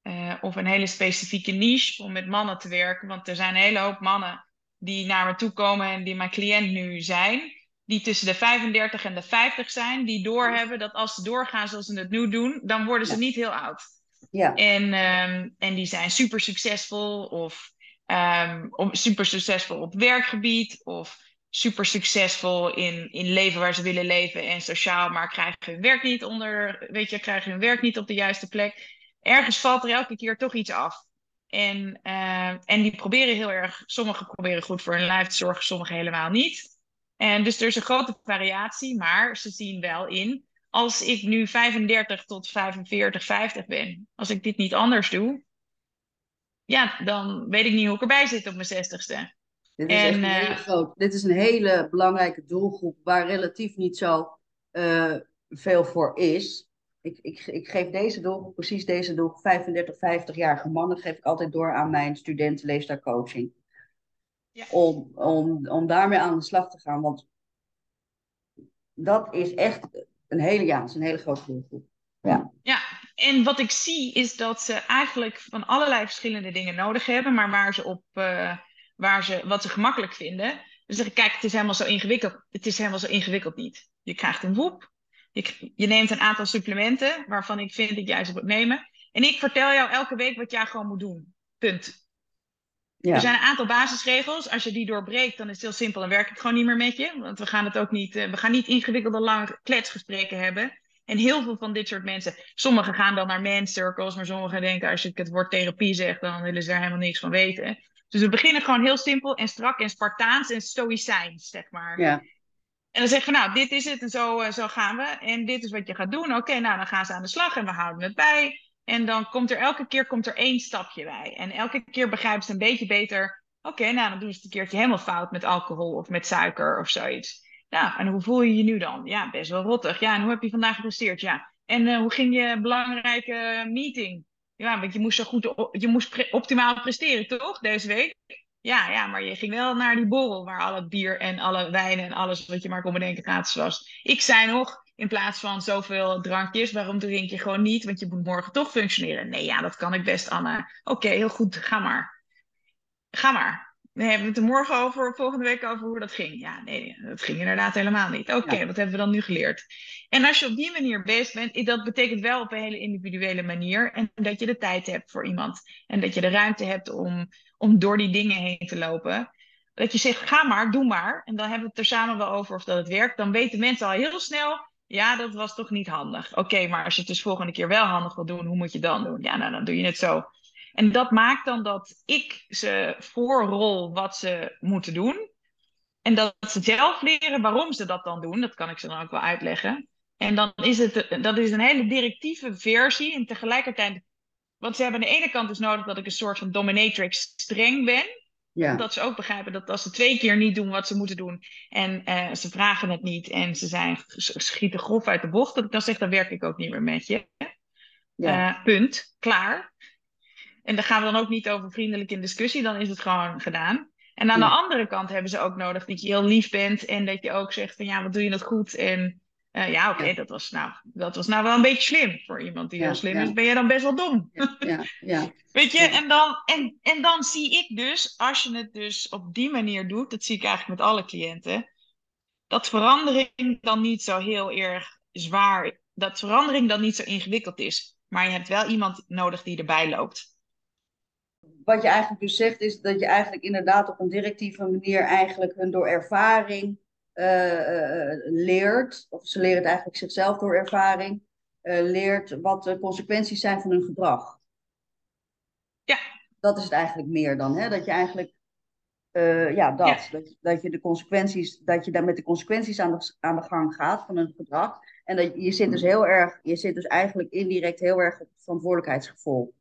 uh, of een hele specifieke niche om met mannen te werken. Want er zijn een hele hoop mannen die naar me toe komen en die mijn cliënt nu zijn. Die tussen de 35 en de 50 zijn, die doorhebben dat als ze doorgaan zoals ze het nu doen, dan worden ze niet heel oud. Ja. En, um, en die zijn super succesvol of super succesvol op werkgebied of super succesvol in, in leven waar ze willen leven en sociaal, maar krijgen hun werk niet onder, weet je, krijgen hun werk niet op de juiste plek. Ergens valt er elke keer toch iets af. En, uh, en die proberen heel erg, sommigen proberen goed voor hun lijf te zorgen, sommigen helemaal niet. En dus er is een grote variatie, maar ze zien wel in, als ik nu 35 tot 45, 50 ben, als ik dit niet anders doe, ja, dan weet ik niet hoe ik erbij zit op mijn 60ste. Dit is, echt een hele eh, groot, dit is een hele belangrijke doelgroep waar relatief niet zo uh, veel voor is. Ik, ik, ik geef deze doelgroep, precies deze doelgroep, 35, 50-jarige mannen, geef ik altijd door aan mijn studenten leefstijlcoaching. Ja. Om, om, om daarmee aan de slag te gaan. Want dat is echt een hele, ja, is een hele grote doelgroep. Ja. ja, en wat ik zie is dat ze eigenlijk van allerlei verschillende dingen nodig hebben, maar waar ze op, uh, waar ze, wat ze gemakkelijk vinden. Dan zeggen, kijk, het is helemaal zo ingewikkeld. Het is helemaal zo ingewikkeld niet. Je krijgt een woep. Je, je neemt een aantal supplementen waarvan ik vind dat jij ze moet nemen. En ik vertel jou elke week wat jij gewoon moet doen. Punt. Ja. Er zijn een aantal basisregels. Als je die doorbreekt, dan is het heel simpel. Dan werkt het gewoon niet meer met je. Want we gaan het ook niet, eh, we gaan niet ingewikkelde lange kletsgesprekken hebben. En heel veel van dit soort mensen, sommigen gaan dan naar man circles, maar sommigen denken als je het woord therapie zegt, dan willen ze er helemaal niks van weten. Dus we beginnen gewoon heel simpel en strak en Spartaans en stoïcijns, zeg maar. Ja. En dan zeggen we, nou, dit is het en zo, uh, zo gaan we. En dit is wat je gaat doen. Oké, nou, dan gaan ze aan de slag en we houden het bij. En dan komt er elke keer komt er één stapje bij. En elke keer begrijpen ze een beetje beter. Oké, nou, dan doen ze het een keertje helemaal fout met alcohol of met suiker of zoiets. Nou, en hoe voel je je nu dan? Ja, best wel rottig. Ja, en hoe heb je vandaag gepresteerd? Ja. En uh, hoe ging je belangrijke meeting? Ja, want je moest zo goed, je moest optimaal presteren, toch, deze week? Ja, ja, maar je ging wel naar die borrel waar alle bier en alle wijnen en alles wat je maar kon bedenken gratis was. Ik zei nog, in plaats van zoveel drankjes, waarom drink je gewoon niet? Want je moet morgen toch functioneren. Nee, ja, dat kan ik best, Anne. Oké, heel goed, ga maar. Ga maar. we hebben het er morgen over, volgende week over hoe dat ging. Ja, nee, dat ging inderdaad helemaal niet. Oké, wat hebben we dan nu geleerd? En als je op die manier best bent, dat betekent wel op een hele individuele manier. En dat je de tijd hebt voor iemand. En dat je de ruimte hebt om, om door die dingen heen te lopen. Dat je zegt, ga maar, doe maar. En dan hebben we het er samen wel over of dat het werkt. Dan weten mensen al heel snel, ja, dat was toch niet handig. Oké, maar als je het dus volgende keer wel handig wil doen, hoe moet je dan doen? Ja, nou, dan doe je het zo. En dat maakt dan dat ik ze voorrol wat ze moeten doen. En dat ze zelf leren waarom ze dat dan doen. Dat kan ik ze dan ook wel uitleggen. En dan is het dat is een hele directieve versie. En tegelijkertijd, want ze hebben aan de ene kant dus nodig dat ik een soort van dominatrix streng ben. Ja. Dat ze ook begrijpen dat als ze twee keer niet doen wat ze moeten doen. En uh, ze vragen het niet en ze zijn, schieten grof uit de bocht. Dat ik dan zeg, dan werk ik ook niet meer met je. Ja. Uh, punt. Klaar. En daar gaan we dan ook niet over vriendelijk in discussie, dan is het gewoon gedaan. En aan de andere kant hebben ze ook nodig dat je heel lief bent en dat je ook zegt van ja, wat doe je dat goed? En uh, ja, oké, dat, was nou, dat was nou wel een beetje slim. Voor iemand die heel slim is, ben je dan best wel dom. Ja, ja, Weet je, en, dan, en, en dan zie ik dus, als je het dus op die manier doet, dat zie ik eigenlijk met alle cliënten, dat verandering dan niet zo heel erg zwaar, dat verandering dan niet zo ingewikkeld is. Maar je hebt wel iemand nodig die erbij loopt wat je eigenlijk dus zegt, is dat je eigenlijk inderdaad op een directieve manier eigenlijk hun door ervaring leert, of ze leren het eigenlijk zichzelf door ervaring, uh, leert wat de consequenties zijn van hun gedrag. Ja. Dat is het eigenlijk meer dan, hè? dat je eigenlijk, ja, dat, dat, dat, je de consequenties, dat je daar met de consequenties aan de, aan de gang gaat van hun gedrag. En dat je zit dus heel erg, je zit dus eigenlijk indirect heel erg op verantwoordelijkheidsgevoel.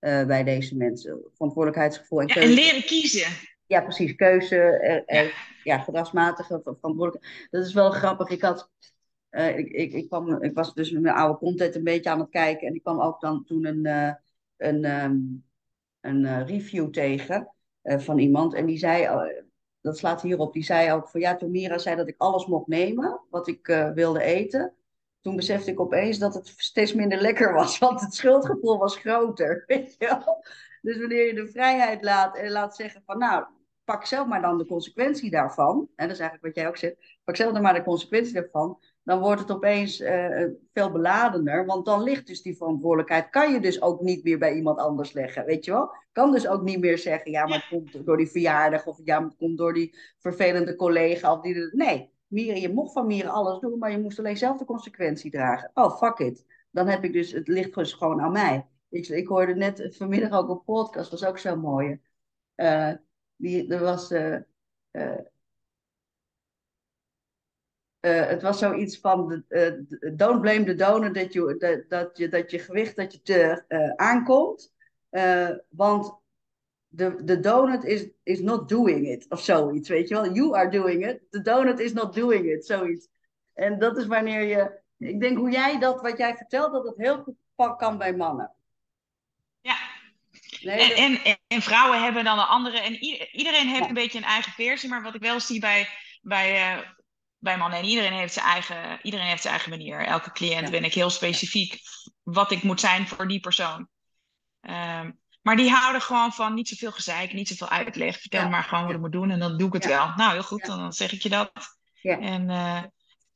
Uh, bij deze mensen. Verantwoordelijkheidsgevoel en en leren kiezen. Ja, precies. Keuze, uh, ja. ja, gedragsmatige verantwoordelijkheid. Dat is wel grappig. Ik had... Uh, ik, ik, ik, kwam, ik was dus met mijn oude content een beetje aan het kijken. En ik kwam ook dan toen een, een, um, een review tegen van iemand. En die zei, dat slaat hierop, die zei ook van ja, toen Mira zei dat ik alles mocht nemen wat ik wilde eten toen besefte ik opeens dat het steeds minder lekker was, want het schuldgevoel was groter. Weet je wel? Dus wanneer je de vrijheid laat en laat zeggen van nou, pak zelf maar dan de consequentie daarvan. En dat is eigenlijk wat jij ook zegt. Pak zelf maar de consequentie daarvan. Dan wordt het opeens uh, veel beladener. Want dan ligt dus die verantwoordelijkheid. Kan je dus ook niet meer bij iemand anders leggen. Weet je wel? Kan dus ook niet meer zeggen. Ja, maar het komt door die verjaardag. Of ja, maar het komt door die vervelende collega. Of die, nee, Mieren, je mocht van Mieren alles doen, maar je moest alleen zelf de consequentie dragen. Oh, fuck it. Dan heb ik dus, het ligt dus gewoon aan mij. Ik, ik hoorde net vanmiddag ook een podcast, was ook zo mooi. Uh, die, er was, uh, uh, het was zoiets van, don't blame the donor dat je, dat, dat, je, dat je gewicht dat je te aankomt. want the, the donut is, is not doing it, of zoiets, weet je wel. You are doing it, the donut is not doing it, zoiets. En dat is wanneer je, ik denk hoe jij dat, wat jij vertelt, dat het heel goed kan bij mannen. Ja. Nee, en, en, en, vrouwen hebben dan een andere, en iedereen heeft een beetje een eigen versie, maar wat ik wel zie bij, bij, uh, bij mannen, en iedereen heeft, zijn eigen, iedereen heeft zijn eigen manier. Elke cliënt ben ik heel specifiek wat ik moet zijn voor die persoon. Um, maar die houden gewoon van niet zoveel gezeik, niet zoveel uitleg. Vertel maar gewoon wat ik moet doen en dan doe ik het wel. Nou, heel goed, dan zeg ik je dat. En, uh,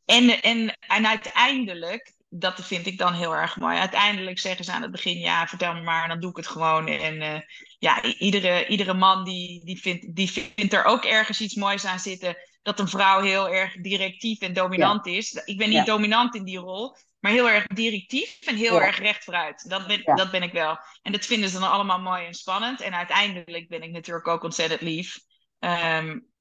en, en, en uiteindelijk, dat vind ik dan heel erg mooi. Uiteindelijk zeggen ze aan het begin, ja, vertel me maar, en dan doe ik het gewoon. En uh, ja, iedere, iedere man die, die, vindt, die vindt er ook ergens iets moois aan zitten. Dat een vrouw heel erg directief en dominant is. Ik ben niet dominant in die rol, maar heel erg directief en heel erg recht vooruit. Dat ben, dat ben ik wel. En dat vinden ze dan allemaal mooi en spannend. En uiteindelijk ben ik natuurlijk ook ontzettend lief. Um,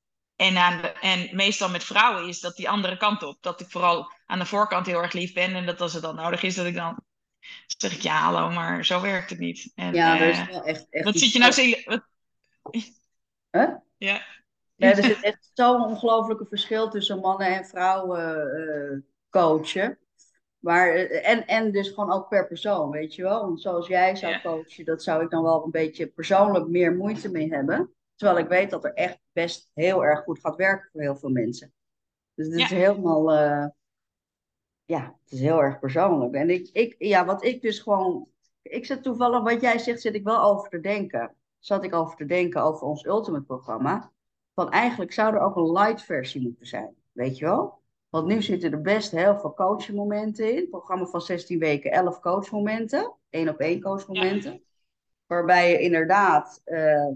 en, aan de, en meestal met vrouwen is dat die andere kant op. Dat ik vooral aan de voorkant heel erg lief ben. En dat als het dan nodig is, dat ik dan zeg ik ja, hallo, maar zo werkt het niet. En, ja, dat is eh, wel echt. echt wat zit je nou zo. Wat... Huh? Ja. ja. Er zit echt zo'n ongelofelijke verschil tussen mannen en vrouwen uh, coachen. Maar, eh, en, en dus gewoon ook per persoon, weet je wel. Want zoals jij zou coachen, dat zou ik dan wel een beetje persoonlijk meer moeite mee hebben. Terwijl ik weet dat er echt best heel erg goed gaat werken voor heel veel mensen. Dus het is helemaal, uh, ja, het is heel erg persoonlijk. En ik, ik, ja, wat ik dus gewoon, ik zit toevallig, wat jij zegt, zit ik wel over te denken. zat ik over te denken over ons Ultimate programma. Van eigenlijk zou er ook een light versie moeten zijn. Weet je wel? Want nu zitten er best heel veel coachmomenten in. Het programma van 16 weken, 11 coachmomenten. één op één coachmomenten. Waarbij je inderdaad, uh,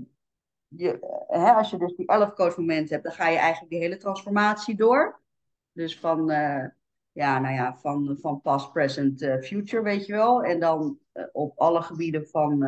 je, hè, als je dus die 11 coachmomenten hebt, dan ga je eigenlijk die hele transformatie door. Dus van, uh, ja, nou ja, van, van past, present, uh, future, weet je wel. En dan op alle gebieden van,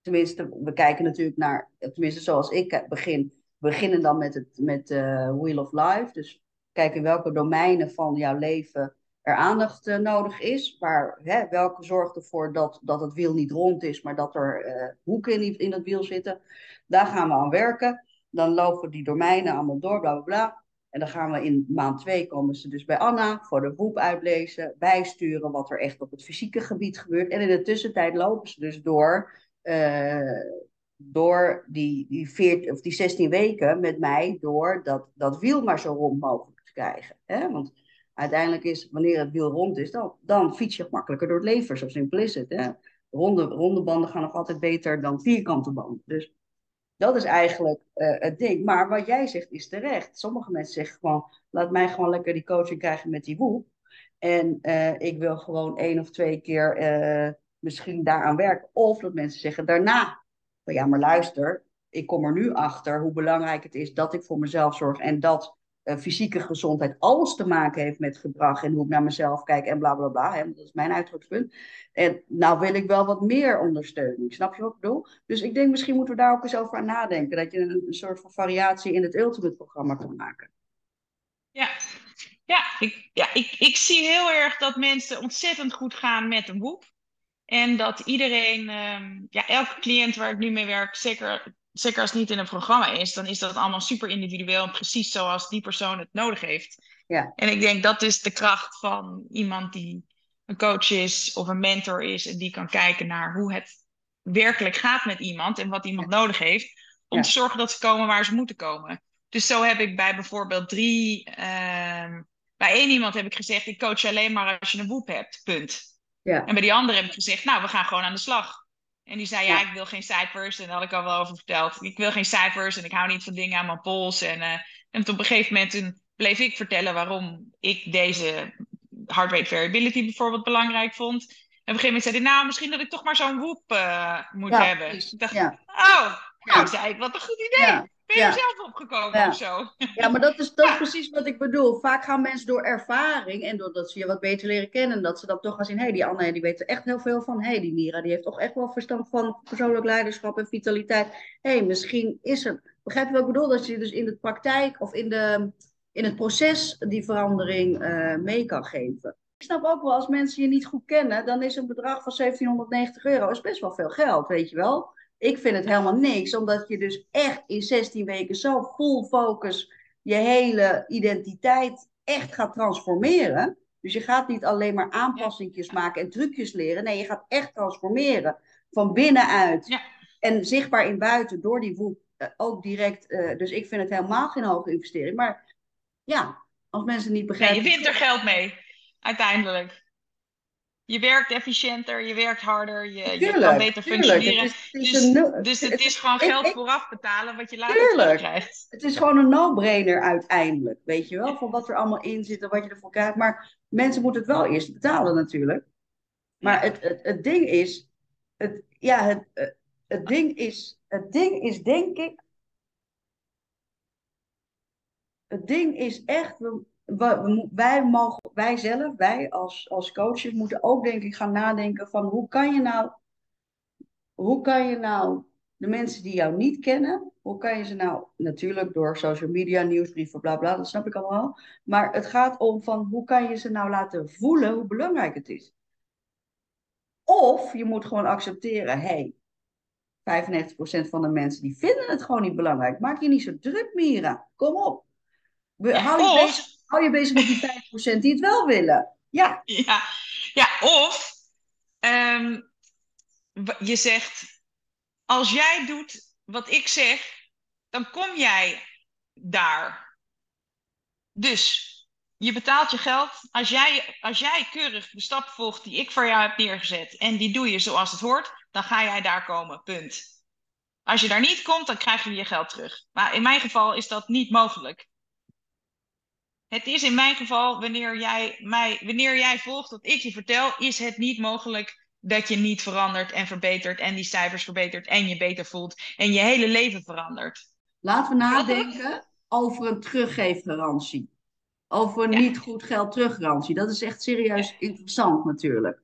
tenminste, we kijken natuurlijk naar, tenminste zoals ik begin, beginnen dan met het met, Wheel of Life. Dus Kijk in welke domeinen van jouw leven er aandacht uh, nodig is. Waar, hè, welke zorgt ervoor dat, dat het wiel niet rond is, maar dat er uh, hoeken in, in het wiel zitten. Daar gaan we aan werken. Dan lopen die domeinen allemaal door, bla bla bla. En dan gaan we in maand twee komen ze dus bij Anna voor de boek uitlezen, bijsturen wat er echt op het fysieke gebied gebeurt. En in de tussentijd lopen ze dus door, uh, door die, die, 14, of die 16 weken met mij door dat, dat wiel maar zo rond mogelijk krijgen. Hè? Want uiteindelijk is, wanneer het wiel rond is, dan, dan fiets je makkelijker door het leven. Zo simpel is het. Hè? Ronde, ronde banden gaan nog altijd beter dan vierkante banden. Dus dat is eigenlijk uh, het ding. Maar wat jij zegt is terecht. Sommige mensen zeggen gewoon, laat mij gewoon lekker die coaching krijgen met die woe. En uh, ik wil gewoon één of twee keer uh, misschien daaraan werken. Of dat mensen zeggen daarna, ja, maar luister, ik kom er nu achter hoe belangrijk het is dat ik voor mezelf zorg en dat fysieke gezondheid alles te maken heeft met gedrag en hoe ik naar mezelf kijk en bla bla bla. Hè, dat is mijn uitgangspunt. En nou wil ik wel wat meer ondersteuning. Snap je wat ik bedoel? Dus ik denk misschien moeten we daar ook eens over aan nadenken. Dat je een, soort van variatie in het Ultimate programma kan maken. Ja, ja, ik, ja ik, ik zie heel erg dat mensen ontzettend goed gaan met een boek. En dat iedereen, um, ja, elke cliënt waar ik nu mee werk, zeker zeker als het niet in een programma is, dan is dat allemaal super individueel en precies zoals die persoon het nodig heeft. Ja. En ik denk dat is de kracht van iemand die een coach is of een mentor is en die kan kijken naar hoe het werkelijk gaat met iemand en wat iemand nodig heeft om te zorgen dat ze komen waar ze moeten komen. Dus zo heb ik bij bijvoorbeeld drie, uh, bij één iemand heb ik gezegd, ik coach je alleen maar als je een woep hebt, punt. Ja. En bij die andere heb ik gezegd, nou, we gaan gewoon aan de slag. En die zei, ja, ik wil geen cijfers. En daar had ik al wel over verteld. Ik wil geen cijfers en ik hou niet van dingen aan mijn pols. En, uh, en op een gegeven moment toen bleef ik vertellen waarom ik deze heart rate variability bijvoorbeeld belangrijk vond. En op een gegeven moment zei hij, nou, misschien dat ik toch maar zo'n woep uh, moet hebben. Dus ik dacht, ja. oh, nou, zei ik, wat een goed idee. Ben je er zelf opgekomen ja. of zo? Ja, maar dat is, dat is precies wat ik bedoel. Vaak gaan mensen door ervaring en doordat ze je wat beter leren kennen, dat ze dan toch gaan zien, hé, hey, die Anne die weet er echt heel veel van. Hé, hey, die Mira die heeft toch echt wel verstand van persoonlijk leiderschap en vitaliteit. Hé, hey, misschien is er, begrijp je wat ik bedoel? Dat je dus in de praktijk of in, de, in het proces die verandering uh, mee kan geven. Ik snap ook wel, als mensen je niet goed kennen, dan is een bedrag van 1790 euro is best wel veel geld, weet je wel. Ik vind het helemaal niks, omdat je dus echt in 16 weken zo full focus je hele identiteit echt gaat transformeren. Dus je gaat niet alleen maar aanpassingjes maken en trucjes leren. Nee, je gaat echt transformeren van binnenuit. Ja. En zichtbaar in buiten door die woep uh, ook direct. Uh, dus ik vind het helemaal geen hoge investering. Maar ja, als mensen niet begrijpen. Nee, je wint er geld mee, uiteindelijk je werkt efficiënter, je werkt harder, je, je kan beter functioneren. Het is, het is dus, dus het, het is gewoon geld ik, vooraf betalen wat je later krijgt. Het is gewoon een no-brainer uiteindelijk, weet je wel, van wat er allemaal in zit en wat je ervoor krijgt. Maar mensen moeten het wel eerst betalen natuurlijk. Maar het, het, het ding is, het, ja, het, het, ding is, het ding is denk ik, het ding is echt, wij, mogen, wij zelf, wij als, als coaches, moeten ook denk ik gaan nadenken van hoe kan je nou, hoe kan je nou de mensen die jou niet kennen, hoe kan je ze nou, natuurlijk door social media, nieuwsbrieven, bla bla, dat snap ik allemaal. Maar het gaat om van hoe kan je ze nou laten voelen hoe belangrijk het is. Of je moet gewoon accepteren, hey, 95% van de mensen die vinden het gewoon niet belangrijk. Maak je niet zo druk, Mira. Kom op. We, hou je bezig hou je bezig met die 5% die het wel willen. Ja. Ja, ja of um, je zegt, als jij doet wat ik zeg, dan kom jij daar. Dus je betaalt je geld. Als jij, als jij keurig de stap volgt die ik voor jou heb neergezet en die doe je zoals het hoort, dan ga jij daar komen. Punt. Als je daar niet komt, dan krijg je je geld terug. Maar in mijn geval is dat niet mogelijk. Het is in mijn geval, wanneer jij, mij, wanneer jij volgt wat ik je vertel, is het niet mogelijk dat je niet verandert en verbetert en die cijfers verbetert en je beter voelt en je hele leven verandert. Laten we nadenken over een teruggeefgarantie. Over een niet goed geld teruggarantie. Dat is echt serieus interessant natuurlijk.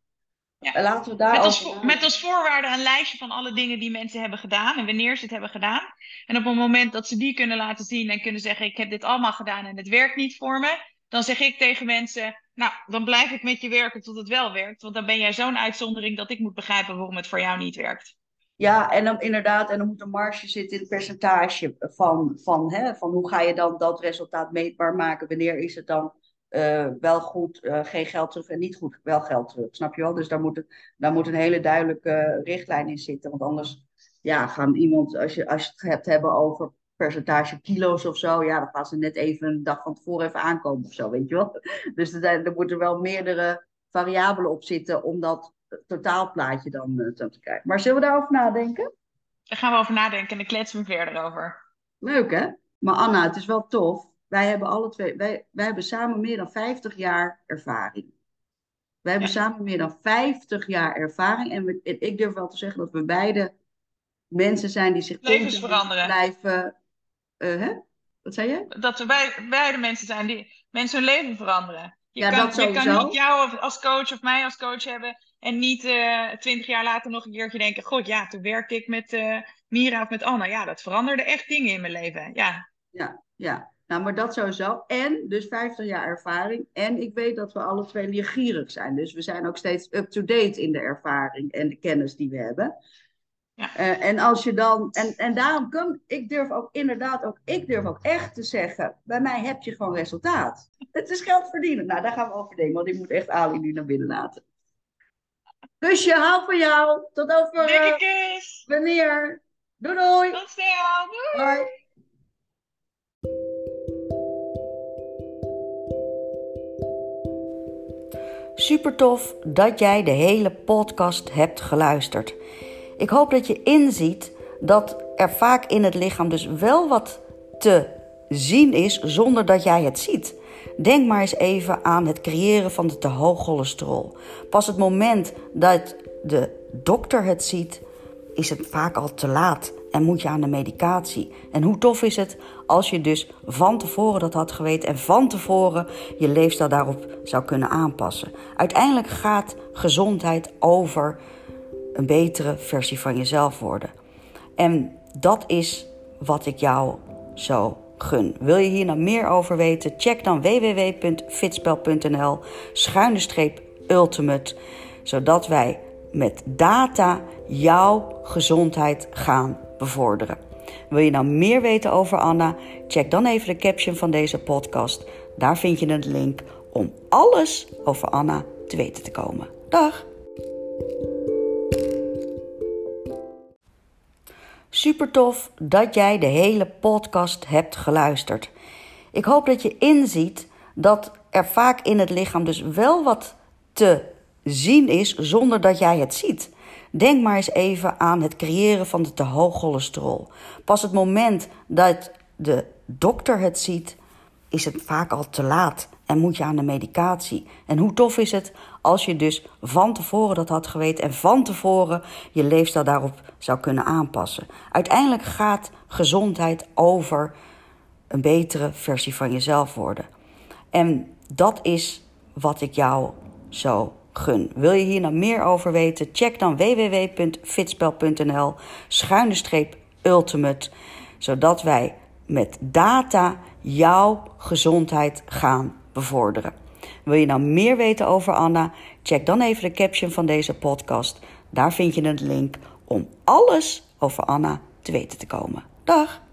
Ja. Laten we daar met, als, met als voorwaarde een lijstje van alle dingen die mensen hebben gedaan en wanneer ze het hebben gedaan. En op het moment dat ze die kunnen laten zien en kunnen zeggen: Ik heb dit allemaal gedaan en het werkt niet voor me, dan zeg ik tegen mensen: Nou, dan blijf ik met je werken tot het wel werkt. Want dan ben jij zo'n uitzondering dat ik moet begrijpen waarom het voor jou niet werkt. Ja, en dan inderdaad, en dan moet een marge zitten in het percentage van, van, hè, van hoe ga je dan dat resultaat meetbaar maken? Wanneer is het dan uh, wel goed, uh, geen geld terug en niet goed, wel geld terug. Snap je wel? Dus daar moet, daar moet een hele duidelijke richtlijn in zitten. Want anders ja, gaan iemand, als je, als je het hebt hebben over percentage kilo's of zo, ja, dan gaan ze net even een dag van tevoren even aankomen of zo, weet je wel. Dus er, er moeten wel meerdere variabelen op zitten om dat totaalplaatje dan uh, te krijgen. Maar zullen we daarover nadenken? Daar gaan we over nadenken en dan kletsen we verder over. Leuk hè? Maar Anna, het is wel tof wij hebben alle twee, wij, wij hebben samen meer dan 50 jaar ervaring. Wij hebben samen meer dan 50 jaar ervaring. En we, ik durf wel te zeggen dat we beide mensen zijn die zich levens veranderen. blijven. Uh, hè? Wat zei je? Dat we beide mensen zijn die mensen hun leven veranderen. Je, ja, kan, dat je kan niet jou als coach of mij als coach hebben en niet uh, twintig jaar later nog een keertje denken: God, ja, toen werkte ik met uh, Mira of met Anna. Ja, dat veranderde echt dingen in mijn leven. Ja, ja, ja. Nou, maar dat sowieso. En dus 50 jaar ervaring. En ik weet dat we alle twee leergierig zijn. Dus we zijn ook steeds up-to-date in de ervaring en de kennis die we hebben. Ja. Uh, en als je dan, en, en daarom kan ik durf ook inderdaad ook, ik durf ook echt te zeggen, bij mij heb je gewoon resultaat. Het is geld verdienen. Nou, daar gaan we over denken, want ik moet echt Ali nu naar binnen laten. Kusje, hou van jou. Tot over. Kus. Wanneer? Doei doei. Tot snel. Doei. Bye. Super tof dat jij de hele podcast hebt geluisterd. Ik hoop dat je inziet dat er vaak in het lichaam dus wel wat te zien is zonder dat jij het ziet. Denk maar eens even aan het creëren van de te hoog cholesterol. Pas het moment dat de dokter het ziet, is het vaak al te laat en moet je aan de medicatie. En hoe tof is het als je dus van tevoren dat had geweten en van tevoren je leefstijl daarop zou kunnen aanpassen. Uiteindelijk gaat gezondheid over een betere versie van jezelf worden. En dat is wat ik jou zo gun. Wil je hier nou meer over weten? Check dan www.fitspel.nl schuine streep ultimate, zodat wij met data jouw gezondheid gaan bevorderen. Wil je nou meer weten over Anna? Check dan even de caption van deze podcast. Daar vind je een link om alles over Anna te weten te komen. Dag! Super tof dat jij de hele podcast hebt geluisterd. Ik hoop dat je inziet dat er vaak in het lichaam dus wel wat te zien is zonder dat jij het ziet. Denk maar eens even aan het creëren van de te hoog cholesterol. Pas het moment dat de dokter het ziet, is het vaak al te laat en moet je aan de medicatie. En hoe tof is het als je dus van tevoren dat had geweten en van tevoren je leefstijl daarop zou kunnen aanpassen. Uiteindelijk gaat gezondheid over een betere versie van jezelf worden. En dat is wat ik jou zo Wil je hier nou meer over weten? Check dan www.fitspel.nl schuine streep ultimate, zodat wij met data jouw gezondheid gaan bevorderen. Wil je nou meer weten over Anna? Check dan even de caption van deze podcast. Daar vind je een link om alles over Anna te weten te komen. Dag!